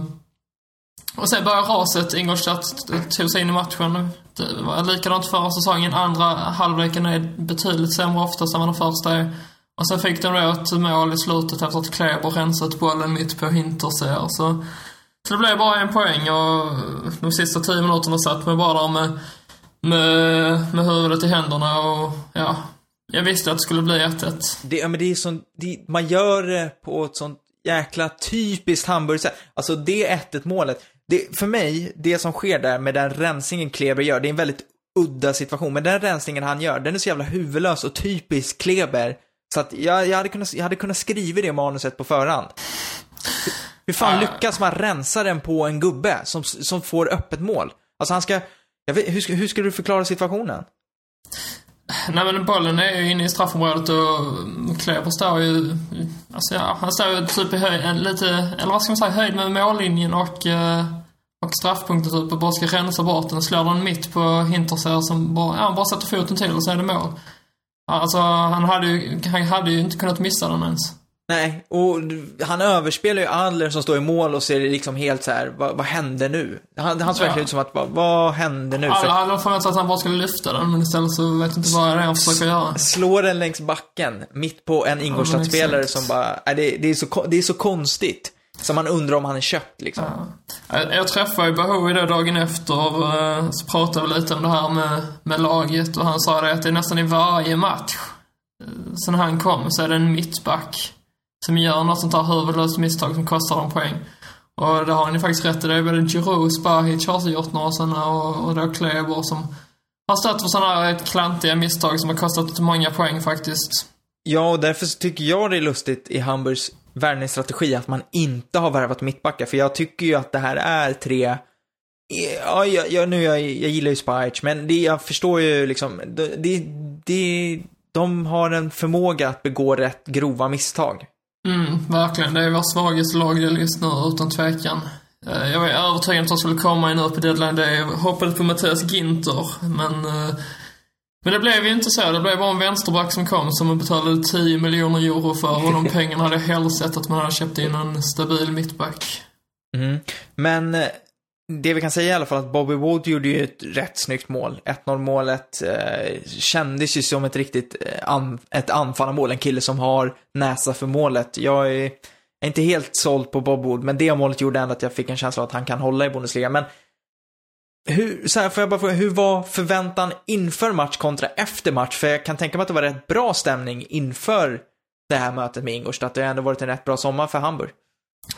och sen började raset. Ingolstadt tog sig in i matchen. Det var likadant förra säsongen. Andra halvleken är betydligt sämre oftast än vad den första är. Och sen fick de då ett mål i slutet efter att Kleber rensat bollen mitt på Hinterseer. Så, så det blev bara en poäng och de sista tio minuterna satt man bara där med, med, med huvudet i händerna och ja, jag visste att det skulle bli 1-1. Det, ja, men det är sån, det, man gör det på ett sånt jäkla typiskt Hamburgsätt. Alltså det 1-1 målet. Det, för mig, det som sker där med den rensningen Kleber gör, det är en väldigt udda situation. Men den rensningen han gör, den är så jävla huvudlös och typisk Kleber. Så att jag, jag, hade, kunnat, jag hade kunnat skriva det manuset på förhand. Hur fan Ja. lyckas man rensa den på en gubbe som, som får öppet mål? Alltså han ska, vet, hur, ska- hur skulle du förklara situationen? Nej men bollen är ju inne i straffområdet och Kleber står ju... Alltså ja, han står ju typ i höjd, lite, eller vad ska man säga, höjd med mållinjen och, eh, och straffpunkten typ och bara ska rensa bort den. Slår den mitt på Hinterseer som bara, ja, han bara sätter foten till och så är det mål. Alltså han hade ju, han hade ju inte kunnat missa den ens. Nej, och han överspelar ju Adler som står i mål och ser liksom helt så här, vad, vad hände nu? Han, han såg Ja. verkligen ut som att, vad, vad hände nu? Alla För hade sig att han bara skulle lyfta den men istället så vet jag inte vad det är han försöker göra. slår den längs backen, mitt på en Ingolstadt-spelare exakt. som bara, nej, det, det, är så, det är så konstigt. Så man undrar om han är köpt liksom. Jag, jag träffade ju Bahoui då dagen efter och eh, så pratade vi lite om det här med, med laget och han sa det att det är nästan i varje match eh, sen han kom så är det en mittback som gör något sånt här huvudlöst misstag som kostar dem poäng. Och det har ni faktiskt rätt i. Det är både Giroud, Spahic har gjort några sådana och, och då Kleber som har stått för sådana här klantiga misstag som har kostat många poäng faktiskt. Ja, och därför så tycker jag det är lustigt i Hamburgs värvningsstrategi att man inte har värvat mittbackar. För jag tycker ju att det här är tre Ja, jag, jag, nu, jag, jag gillar ju Spice, men det, jag förstår ju liksom, det, det, det, de har en förmåga att begå rätt grova misstag. Mm, verkligen. Det är vår svagaste lagdel just nu, utan tvekan. Eh, jag var övertygad om att de skulle komma in nu på deadline day. Jag hoppades på Mattias Ginter, men... Eh, men det blev ju inte så. Det blev bara en vänsterback som kom som man betalade 10 miljoner euro för och de pengarna hade jag hellre sett att man hade köpt in en stabil mittback. Mm. Men eh, det vi kan säga i alla fall att Bobby Wood gjorde ju ett rätt snyggt mål. 1-0 målet eh, kändes ju som ett riktigt eh, an, ett anfallarmål. En kille som har näsa för målet. Jag är, är inte helt såld på Bob Wood, men det målet gjorde ändå att jag fick en känsla av att han kan hålla i Bundesliga. Men hur, så här, får jag bara fråga, hur var förväntan inför match kontra efter match? För jag kan tänka mig att det var rätt bra stämning inför det här mötet med Ingolstadt. Det har ändå varit en rätt bra sommar för Hamburg.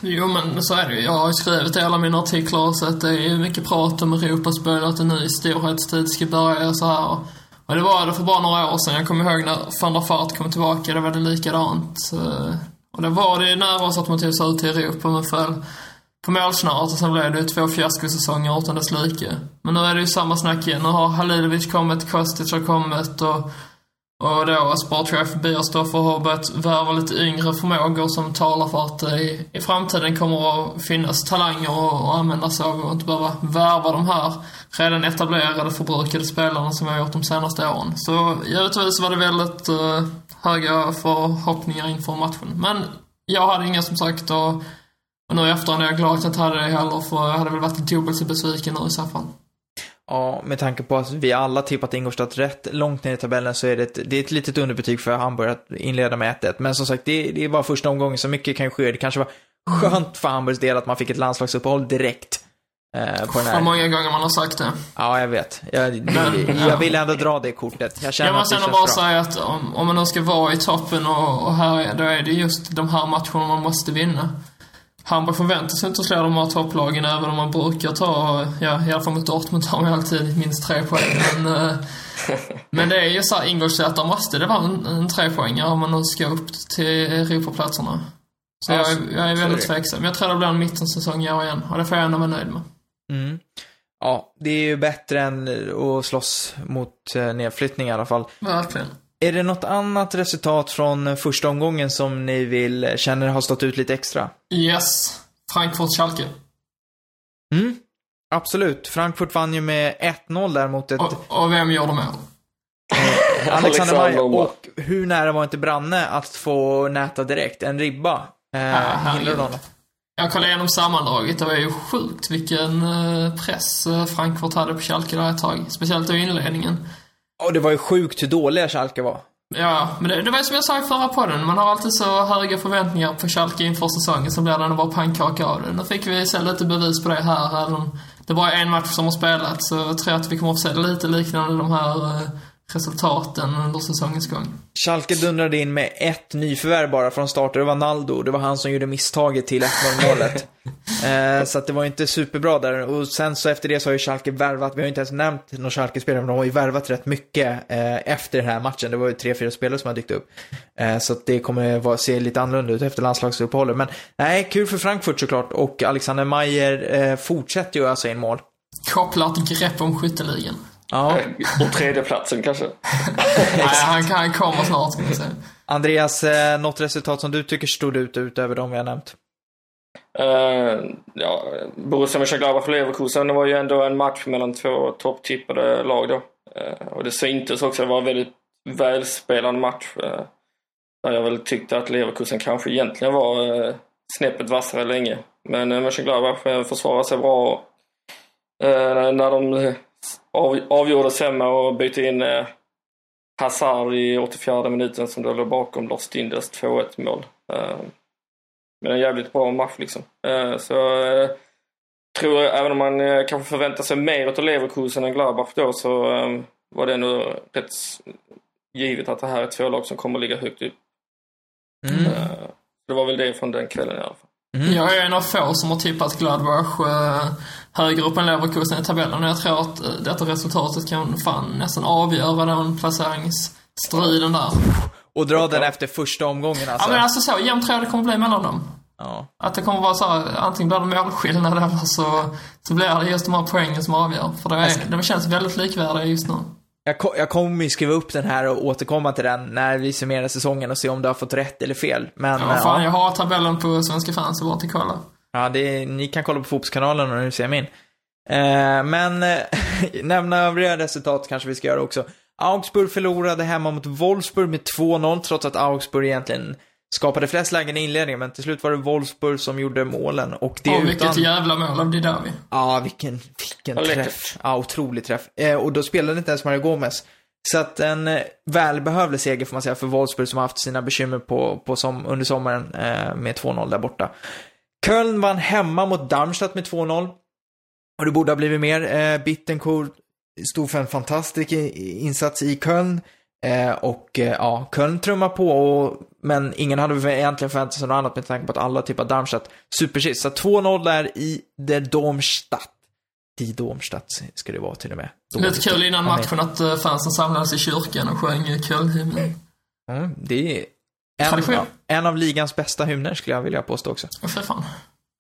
Jo, men så är det ju. Jag har ju skrivit i alla mina artiklar så att det är mycket prat om Europaspel att en ny storhetstid ska börja och så här. Och det var det för bara några år sedan. Jag kommer ihåg när van der Fart kom tillbaka, det var det likadant. Eh, och det var det nära oss att man tog sig ut i Europa, men för på målsnöret och sen blev det ju två fiaskosäsonger utan dess like. Men nu är det ju samma snack igen. Nu har Halilovic kommit, Kostic har kommit och och då sportchef Bierstoffer har börjat värva lite yngre förmågor som talar för att det i, i framtiden kommer att finnas talanger att att använda sig av och inte behöva värva de här redan etablerade förbrukade spelarna som vi har gjort de senaste åren. Så givetvis var det väldigt uh, höga förhoppningar inför matchen. Men jag hade inga som sagt och nu i efterhand är jag glad att jag inte hade det heller för jag hade väl varit dubbelt så besviken nu i så fall. Ja, med tanke på att vi alla tippat Ingolstadt rätt långt ner i tabellen så är det ett, det är ett litet underbetyg för Hamburg att inleda med 1-1. Men som sagt, det, det är bara första omgången, så mycket kan ske. Det kanske var Skönt för Hamburgs del att man fick ett landslagsuppehåll direkt. Eh, på den Vad här. många gånger man har sagt det. Ja, jag vet. Jag, Men, jag ja. vill ändå dra det kortet. Jag känner Jag att det känns bara bra. säga att om, om man nu ska vara i toppen och, och här, då är det just de här matcherna man måste vinna. Hamburg förväntar sig inte att slå de här topplagen även om man brukar ta, ja i alla fall mot Dortmund tar man alltid minst tre poäng. Men, eh, men det är ju så här, Ingolstadt, där måste det vara en, en trepoängare om man nu ska upp till Europaplatserna. Så Ja, jag, är- jag är väldigt tveksam. Jag tror det blir en mittensäsong i år igen och det får jag ändå vara nöjd med. Mm. Ja, det är ju bättre än att slåss mot eh, nedflyttning i alla fall. Verkligen. Är det något annat resultat från första omgången som ni vill, känner har stått ut lite extra? Yes. Frankfurt-Schalke. Mm, absolut. Frankfurt vann ju med 1-0 där mot ett Och, och vem gjorde mål? Alexander Alexander. Lomba. Och hur nära var inte Branne att få näta direkt? En ribba. Eh, hindrade honom. Jag kollade igenom sammandraget. Det var ju sjukt vilken eh, press eh, Frankfurt hade på Schalke där ett tag. Speciellt i inledningen. Och det var ju sjukt hur dåliga Schalke var. Ja, men det, det var ju som jag sa i förra podden. Man har alltid så höga förväntningar på Schalke inför säsongen, så blir det bara pannkaka av det. Nu fick vi se lite bevis på det här, även om det bara är en match som har spelats. Så jag tror att vi kommer att få se lite liknande de här eh, resultaten under säsongens gång. Schalke dundrade in med ett nyförvärv bara från start. Det var Naldo. Det var han som gjorde misstaget till 1-0 målet. eh, så att det var inte superbra där. Och sen så efter det så har ju Schalke värvat. Vi har ju inte ens nämnt någon Schalke-spelare, men de har ju värvat rätt mycket eh, efter den här matchen. Det var ju tre, fyra spelare som har dykt upp. Eh, så att det kommer vara, se lite annorlunda ut efter landslagsuppehållet. Men nej, kul för Frankfurt såklart. Och Alexander Mayer eh, fortsätter ju ösa in mål. Kopplat grepp om skytteligan. Ja. Och tredjeplatsen kanske. Nej, han, han kommer snart, ska vi säga. Andreas, eh, något resultat som du tycker stod ut utöver de vi har nämnt? Uh, ja, Borussia Mönchengladbach och Leverkusen, det var ju ändå en match mellan två topptippade lag då. Eh, och det syntes också, det var en väldigt välspelad match. Uh, där jag väl tyckte att Leverkusen kanske egentligen var uh, snäppet vassare länge. Men uh, Mönchengladbach uh, försvarade sig bra uh, när de uh, av, avgjorde sen med att byta in uh, Hazard i 84 minuten som då låg bakom Lost Inders 2-1 mål. Uh, men en jävligt bra match liksom. Eh, Så eh, tror jag, även om man eh, kanske förväntar sig mer av Leverkusen än Gladbach då, så eh, var det ändå rätt givet att det här är två lag som kommer ligga högt upp. Mm. Eh, Det var väl det från den kvällen i alla fall. Mm. Jag är en av få som har tippat Gladbach eh, högre upp än Leverkusen i tabellen och jag tror att eh, detta resultatet kan fan nästan avgöra den placeringsstriden där. Och dra den efter första omgången alltså. Ja men alltså så, jämnt tror jag det kommer bli mellan dem. Ja. Att det kommer vara så här, antingen blir det målskillnad eller så, så blir det just de här poängen som avgör. För det, är, de känns väldigt likvärdiga just nu. Jag, ko- jag kommer ju skriva upp den här och återkomma till den när vi summerar säsongen och se om du har fått rätt eller fel. Men Ja, ja, fan, jag har tabellen på Svenska fans, så bara till kolla. Ja det är, ni kan kolla på Fotbollskanalen och nu ser min. Eh, men eh, nämna övriga resultat kanske vi ska göra också. Augsburg förlorade hemma mot Wolfsburg med 2-0 trots att Augsburg egentligen skapade flest lägen i inledningen. Men till slut var det Wolfsburg som gjorde målen och det Och utan... vilket jävla mål av Didavi. Ja, vilken, vilken läckert. träff. Ja, otrolig träff. Eh, och då spelade inte ens Mario Gomez. Så att en eh, välbehövlig seger får man säga för Wolfsburg som har haft sina bekymmer på, på som, under sommaren eh, med 2-0 där borta. Köln vann hemma mot Darmstadt med 2-0. Och det borde ha blivit mer. Eh, Bittencourt stod för en fantastisk insats i Köln. Eh, och eh, ja, Köln trummar på, och, men ingen hade väl egentligen förväntat sig något annat med tanke på att alla tippar Darmstadt supersist. Så 2-0 där i Der Domstadt. Die Domstadt ska det vara till och med. Lite kul innan matchen att eh, fansen samlades i kyrkan och sjöng Kölnhymnen. Mm, det är en, en av ligans bästa hymner skulle jag vilja påstå också. För fan.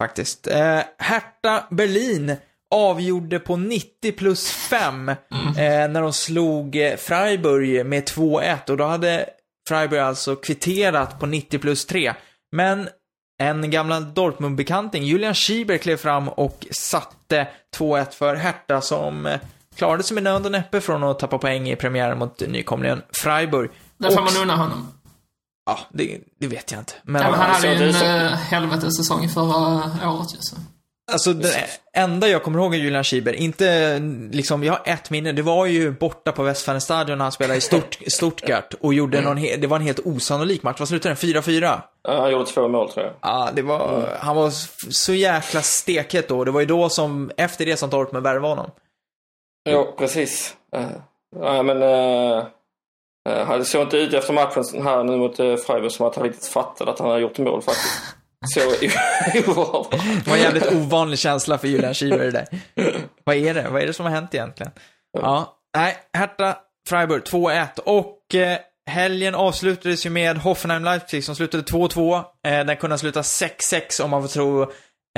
Faktiskt. Eh, Hertha Berlin avgjorde på 90 plus 5 eh, när de slog eh, Freiburg med 2-1 och då hade Freiburg alltså kvitterat på 90 plus 3. Men en gammal Dortmund-bekanting, Julian Schieber, klev fram och satte 2-1 för Hertha som eh, klarade sig med nöd och näppe från att tappa poäng i premiären mot nykomlingen Freiburg. Det får man unna honom. Ja, det, det vet jag inte. Men, Ja, men han hade så ju en så- uh, helvetessäsong förra året ju. så. Alltså det enda jag kommer ihåg är Julian Schieber, inte liksom, jag har ett minne, det var ju borta på Westfalenstadion när han spelade i Stort, Stuttgart och gjorde någon, he- det var en helt osannolik match, vad slutade den? 4-4? Ja, Han gjorde två mål tror jag. Ja, det var, han var så jäkla stekhet då, det var ju då som, efter det som Dortmund värvade honom. Ja, precis. Uh, nej, men uh, uh, det såg inte ut efter matchen här nu mot uh, Freiburg som att han riktigt fattade att han hade gjort mål faktiskt. Så oerhört. Det var en jävligt ovanlig känsla för Julian Schieber det där. Vad är det? Vad är det som har hänt egentligen? Ja, nej, Hertha, Freiburg 2-1 och eh, helgen avslutades ju med Hoffenheim-Leipzig som slutade 2-2. Eh, den kunde ha slutat 6-6 om man får tro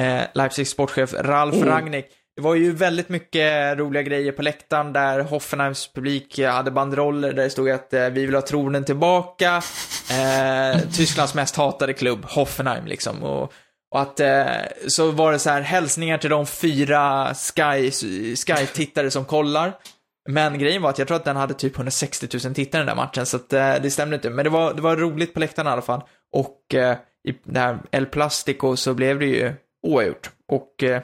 eh, Leipzigs sportchef Ralf Rangnick. Det var ju väldigt mycket roliga grejer på läktaren där Hoffenheims publik hade banderoller där det stod att eh, vi vill ha tronen tillbaka. Eh, Tysklands mest hatade klubb, Hoffenheim liksom. Och, och att eh, så var det så här hälsningar till de fyra Sky, Sky-tittare som kollar. Men grejen var att jag tror att den hade typ 160 000 tittare den där matchen, så att eh, det stämde inte. Men det var, det var roligt på läktaren i alla fall. Och eh, i det här El Plastico så blev det ju oavgjort. Och eh,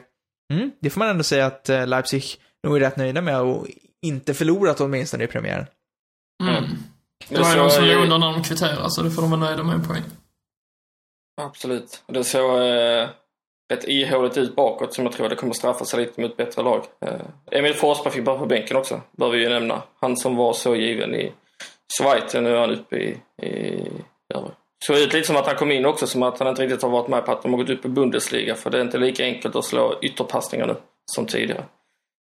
mm, det får man ändå säga att eh, Leipzig nog är rätt nöjda med och inte förlorat åtminstone i premiären. Mm. Det Det var ju de som ju- låg under när de kvitterade, så det får de vara nöjda med en poäng. Absolut. Det såg eh, rätt ihåligt ut bakåt som jag tror det kommer straffa sig lite mot bättre lag. Eh, Emil Forsberg fick bara på bänken också, bör vi ju nämna. Han som var så given i Schweiz, nu är han uppe i... i ja. Såg ut lite som att han kom in också, som att han inte riktigt har varit med på att de har gått upp i Bundesliga, för det är inte lika enkelt att slå ytterpassningar nu som tidigare.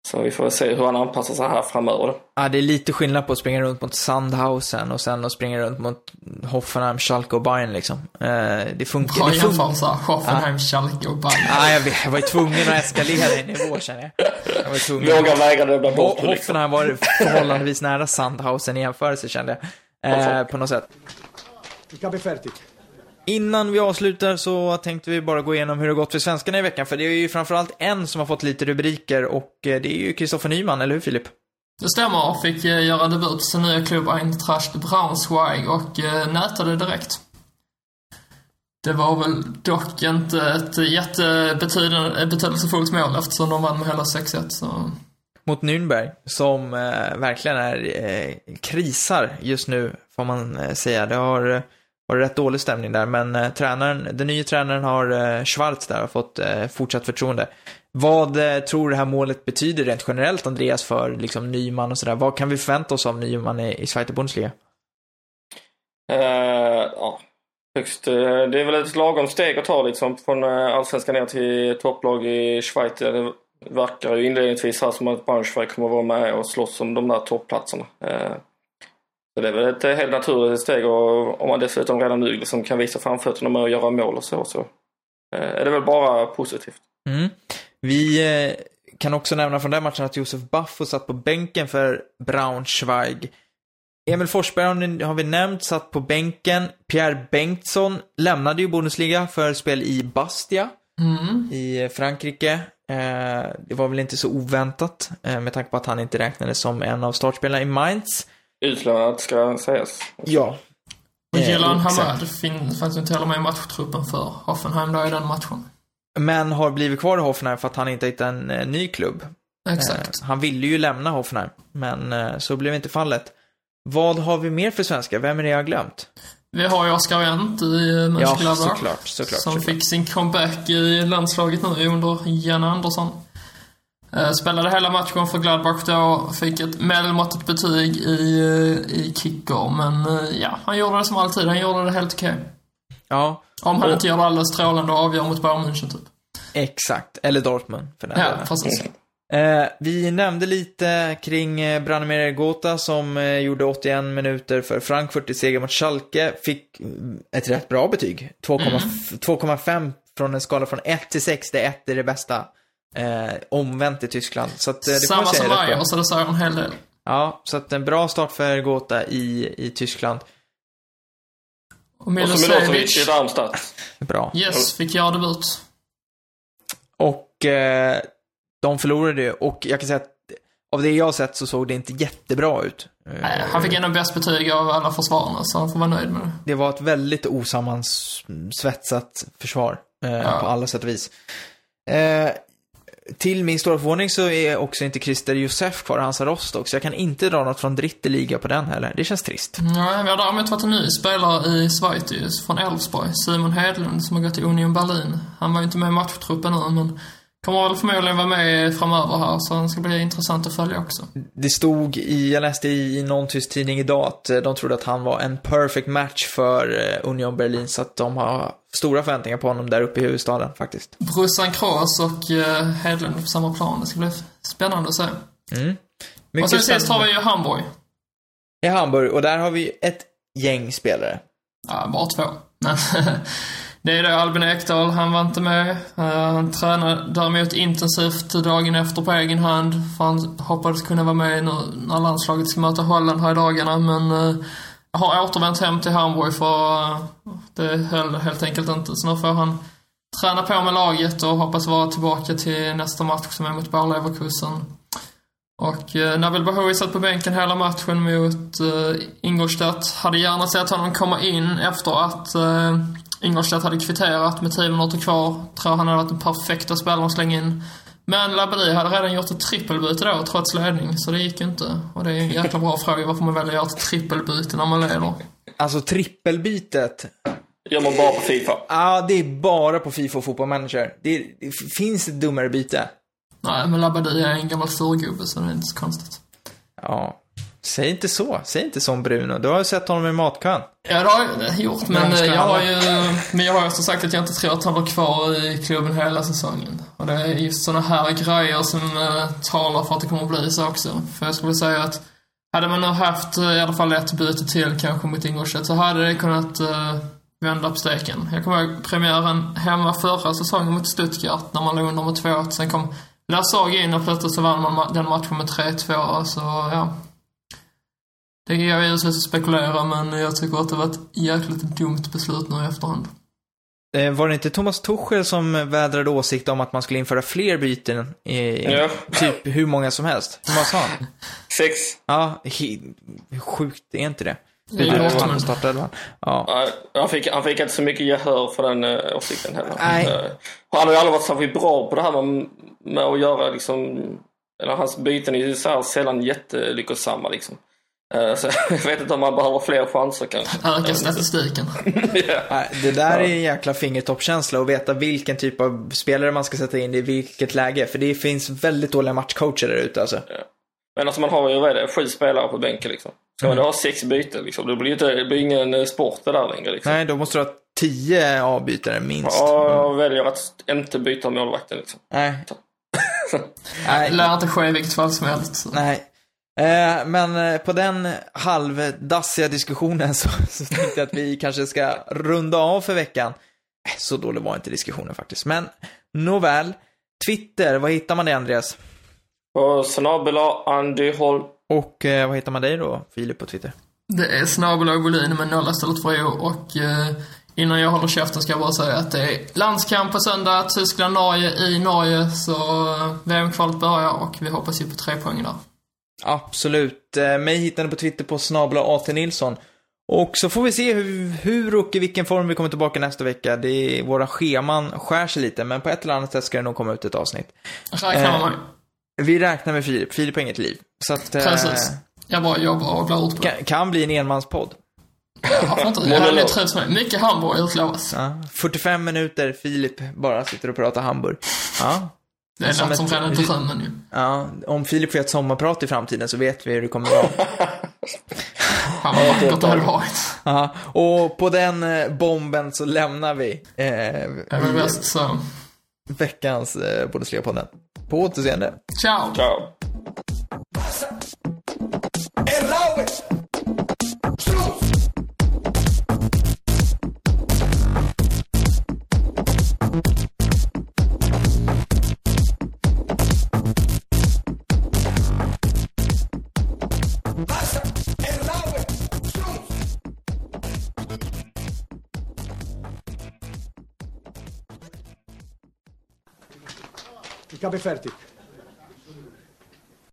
Så vi får se hur han anpassar sig här framöver. Ja, det är lite skillnad på att springa runt mot Sandhausen och sen att springa runt mot Hoffenheim, Schalke och Bayern liksom. Eh, det funkar. Bra jämförelse. Hoffenheim, Schalke och Bayern. Ja, jag, jag var ju tvungen att eskalera i nivå känner jag. Jag var tvungen. Vågar vägra dubbla bort liksom. Hoffenheim var förhållandevis nära Sandhausen i jämförelse kände jag. Eh, på något sätt. Il capo è fertig. Innan vi avslutar så tänkte vi bara gå igenom hur det gått för svenskarna i veckan. För det är ju framförallt en som har fått lite rubriker och eh, det är ju Kristoffer Nyman, eller hur Filip? Det stämmer. Fick eh, göra debut sin nya klubb Eintracht Braunschweig och eh, nätade direkt. Det var väl dock inte ett jättebetydande- betydelsefullt mål eftersom de vann med hela 6-1. Så. Mot Nürnberg, som eh, verkligen är eh, krisar just nu, får man eh, säga. Det har var det rätt dålig stämning där, men eh, tränaren, den nya tränaren har, eh, Schwarz där, har fått eh, fortsatt förtroende. Vad eh, tror du det här målet betyder rent generellt, Andreas, för liksom Nyman och sådär? Vad kan vi förvänta oss av Nyman i, i Zweite Bundesliga? Eh, ja, högst, eh, det är väl ett lagom steg att ta liksom från eh, allsvenskan ner till topplag i Schweiz. Det verkar ju inledningsvis här som att Braunschweig kommer att vara med och slåss om de där toppplatserna. Så det är väl ett eh, helt naturligt steg och om man dessutom redan nu liksom kan visa framfötterna med att göra mål och så, så eh, är det väl bara positivt. Mm. Vi eh, kan också nämna från den matchen att Josef Baffo satt på bänken för Braunschweig. Emil Forsberg har vi nämnt, satt på bänken. Pierre Bengtsson lämnade ju Bundesliga för spel i Bastia Mm. i Frankrike. Det var väl inte så oväntat med tanke på att han inte räknades som en av startspelarna i Mainz. Utlånat ska sägas. Ja. Och Eh, Jelan exakt. Hamad fanns ju inte heller med i matchtruppen för Hoffenheim där i den matchen. Men har blivit kvar i Hoffenheim för att han inte hittat en eh, ny klubb. Exakt. Eh, han ville ju lämna Hoffenheim, men eh, så blev inte fallet. Vad har vi mer för svenskar? Vem är det jag har glömt? Vi har ju Oskar Wendt i eh, Ja, Mönchengladbach. såklart, såklart. Som såklart. fick sin comeback i landslaget nu under Janne Andersson. Eh, Spelade hela matchen för Gladbach då, fick ett medelmåttigt betyg i, eh, i kicker, men eh, ja, han gjorde det som alltid, han gjorde det helt okej. Ja, Om han Och- inte gör det alldeles strålande och avgör mot Bayern München typ. exakt. Eller Dortmund, för den Ja, precis. Eh, vi nämnde lite kring Branimir Gota som eh, gjorde 81 minuter för Frankfurt i seger mot Schalke. Fick mm, ett rätt bra betyg. 2,5 2,5 från en skala från 1 till 6, där 1 är det bästa. Eh, omvänt i Tyskland. Så att, eh, det Samma som bra. Ajer, så det säger en hel del. Ja, så att en bra start för Gota i, i Tyskland. Och Och Milosevic i Darmstadt. Bra. yes, fick göra debut. Och eh, de förlorade ju. Och jag kan säga att av det jag har sett så såg det inte jättebra ut. Eh, Nej, Han fick ändå bäst betyg av alla försvararna, så han får vara nöjd med det. Det var ett väldigt osammansvetsat försvar eh, Ja. på alla sätt och vis. Eh, till min stora förvåning så är också inte Christer Josef kvar i Hansa Rostock, så jag kan inte dra något från dritte liga på den heller. Det känns trist. Nej, vi har däremot varit en ny spelare i Schweiz från Elfsborg, Simon Hedlund, som har gått till Union Berlin. Han var ju inte med i matchtruppen nu, men kommer väl förmodligen vara med framöver här, så det ska bli intressant att följa också. Det stod i, jag läste i någon tysk tidning idag att eh, de trodde att han var en perfect match för eh, Union Berlin, så att de har stora förväntningar på honom där uppe i huvudstaden faktiskt. Brussan Kroos och eh, Hedlund på samma plan. Det ska bli spännande att se. Mm. och Mycket sen sist har vi ju Hamburg. I Hamburg, och där har vi ett gäng spelare. Ja, bara två. Men det är då Albin Ekdal, han var inte med. Eh, han tränade däremot intensivt dagen efter på egen hand. För han hoppades kunna vara med när landslaget ska möta Holland här i dagarna. Men uh, har återvänt hem till Hamburg för det höll helt enkelt inte. Så nu får han träna på med laget och hoppas vara tillbaka till nästa match som är mot Bayer Leverkusen. Och eh, Nabil Bahoui satt på bänken hela matchen mot eh, Ingolstadt. Hade gärna sett honom komma in efter att eh, Ingolstadt hade kvitterat med 10 minuter kvar. Tror han hade varit den perfekta spelaren att slänga in. Men Labadie hade redan gjort ett trippelbyte då, trots ledning, så det gick ju inte. Och det är en jäkla bra fråga varför man väljer att göra ett trippelbyte när man leder. Alltså trippelbytet, Gör man bara på Fifa. ja det är bara på Fifa och Football Manager. Det, det finns ett dummare byte. Nej, men Labadie är en gammal surgubbe, så det är inte så konstigt. Ja. Säg inte så. Säg inte så om Bruno. Du har ju sett honom i matkön. Ja, det har jag gjort, men eh, jag har ju... Men jag har också sagt att jag inte tror att han blir kvar i klubben hela säsongen. Och det är just såna här grejer som eh, talar för att det kommer att bli så också. För jag skulle säga att hade man nu haft eh, i alla fall ett byte till kanske mot Ingolstadt så hade det kunnat eh, vända på steken. Jag kommer ihåg premiären hemma förra säsongen mot Stuttgart när man låg under med 2-1. Sen kom Lasag in och plötsligt så vann man ma- den matchen med 3-2. Så ja, det är jag givetvis att spekulera, men jag tycker att det var ett jäkligt dumt beslut nu i efterhand. Eh, Var det inte Thomas Tuchel som vädrade åsikt om att man skulle införa fler byten? I, Ja. Typ hur många som helst. Vad sa han? Sex. Ja, he, hur sjukt är inte det? Det är på startelvan. Ja. Ja, Han fick, han fick inte så mycket gehör för den uh, åsikten heller. Nej. Eh, han har ju aldrig varit särskilt bra på det här med, med att göra liksom, eller hans byten är ju så här sällan jättelyckosamma liksom. Eh, så jag vet inte om man behöver fler chanser kanske. Öka statistiken. Nej, Det där är en jäkla fingertoppskänsla att veta vilken typ av spelare man ska sätta in i vilket läge. För det finns väldigt dåliga matchcoacher där ute alltså. Men alltså man har ju, vad är det, sju spelare på bänken liksom. Ska man då ha sex byten liksom, det blir ju inte, det blir ingen eh, sport det där längre liksom. Nej, då måste du ha tio avbytare minst. Ja, jag väljer att inte byta målvakten liksom. Nej. Nej. Lär inte ske i vilket fall som helst. Nej. Eh, men eh, på den halvdassiga diskussionen så, så tänkte jag att vi kanske ska runda av för veckan. Eh, Så dålig var inte diskussionen faktiskt. Men nåväl. Twitter, vad hittar man det Andreas? Och snabel-a Andy Holm. Och eh, vad hittar man dig då, Filip, på Twitter? Det är snabel volym med noll istället för och eh, innan jag håller käften ska jag bara säga att det är landskamp på söndag, Tyskland-Norge i Norge, så VM-kvalet börjar och vi hoppas ju på tre poäng där. Absolut. Eh, mig hittar ni på Twitter på snabla AT Nilsson. Och så får vi se hur, hur och i vilken form vi kommer tillbaka nästa vecka. Det är, våra scheman skär sig lite, men på ett eller annat sätt ska det nog komma ut ett avsnitt. Eh. Vi räknar med Filip. Filip har inget liv. Så att, eh, Precis. Jag bara jobbar och ut på det. kan, kan bli en enmanspodd. Varför inte? Jag hade trivts med. Mycket Hamburg utlovas. Ja. 45 minuter, Filip bara sitter och pratar Hamburg. Ja. Det är Som något som ett- redan drömmen ju. ja. Om Filip får ett sommarprat i framtiden så vet vi hur det kommer vara. Fan vad vackert det hade varit. Ja. Och på den eh, bomben så lämnar vi eh, i bäst så. veckans eh, Bundesliga-podden. På återseende. Ciao! Ciao. Ich habe fertig.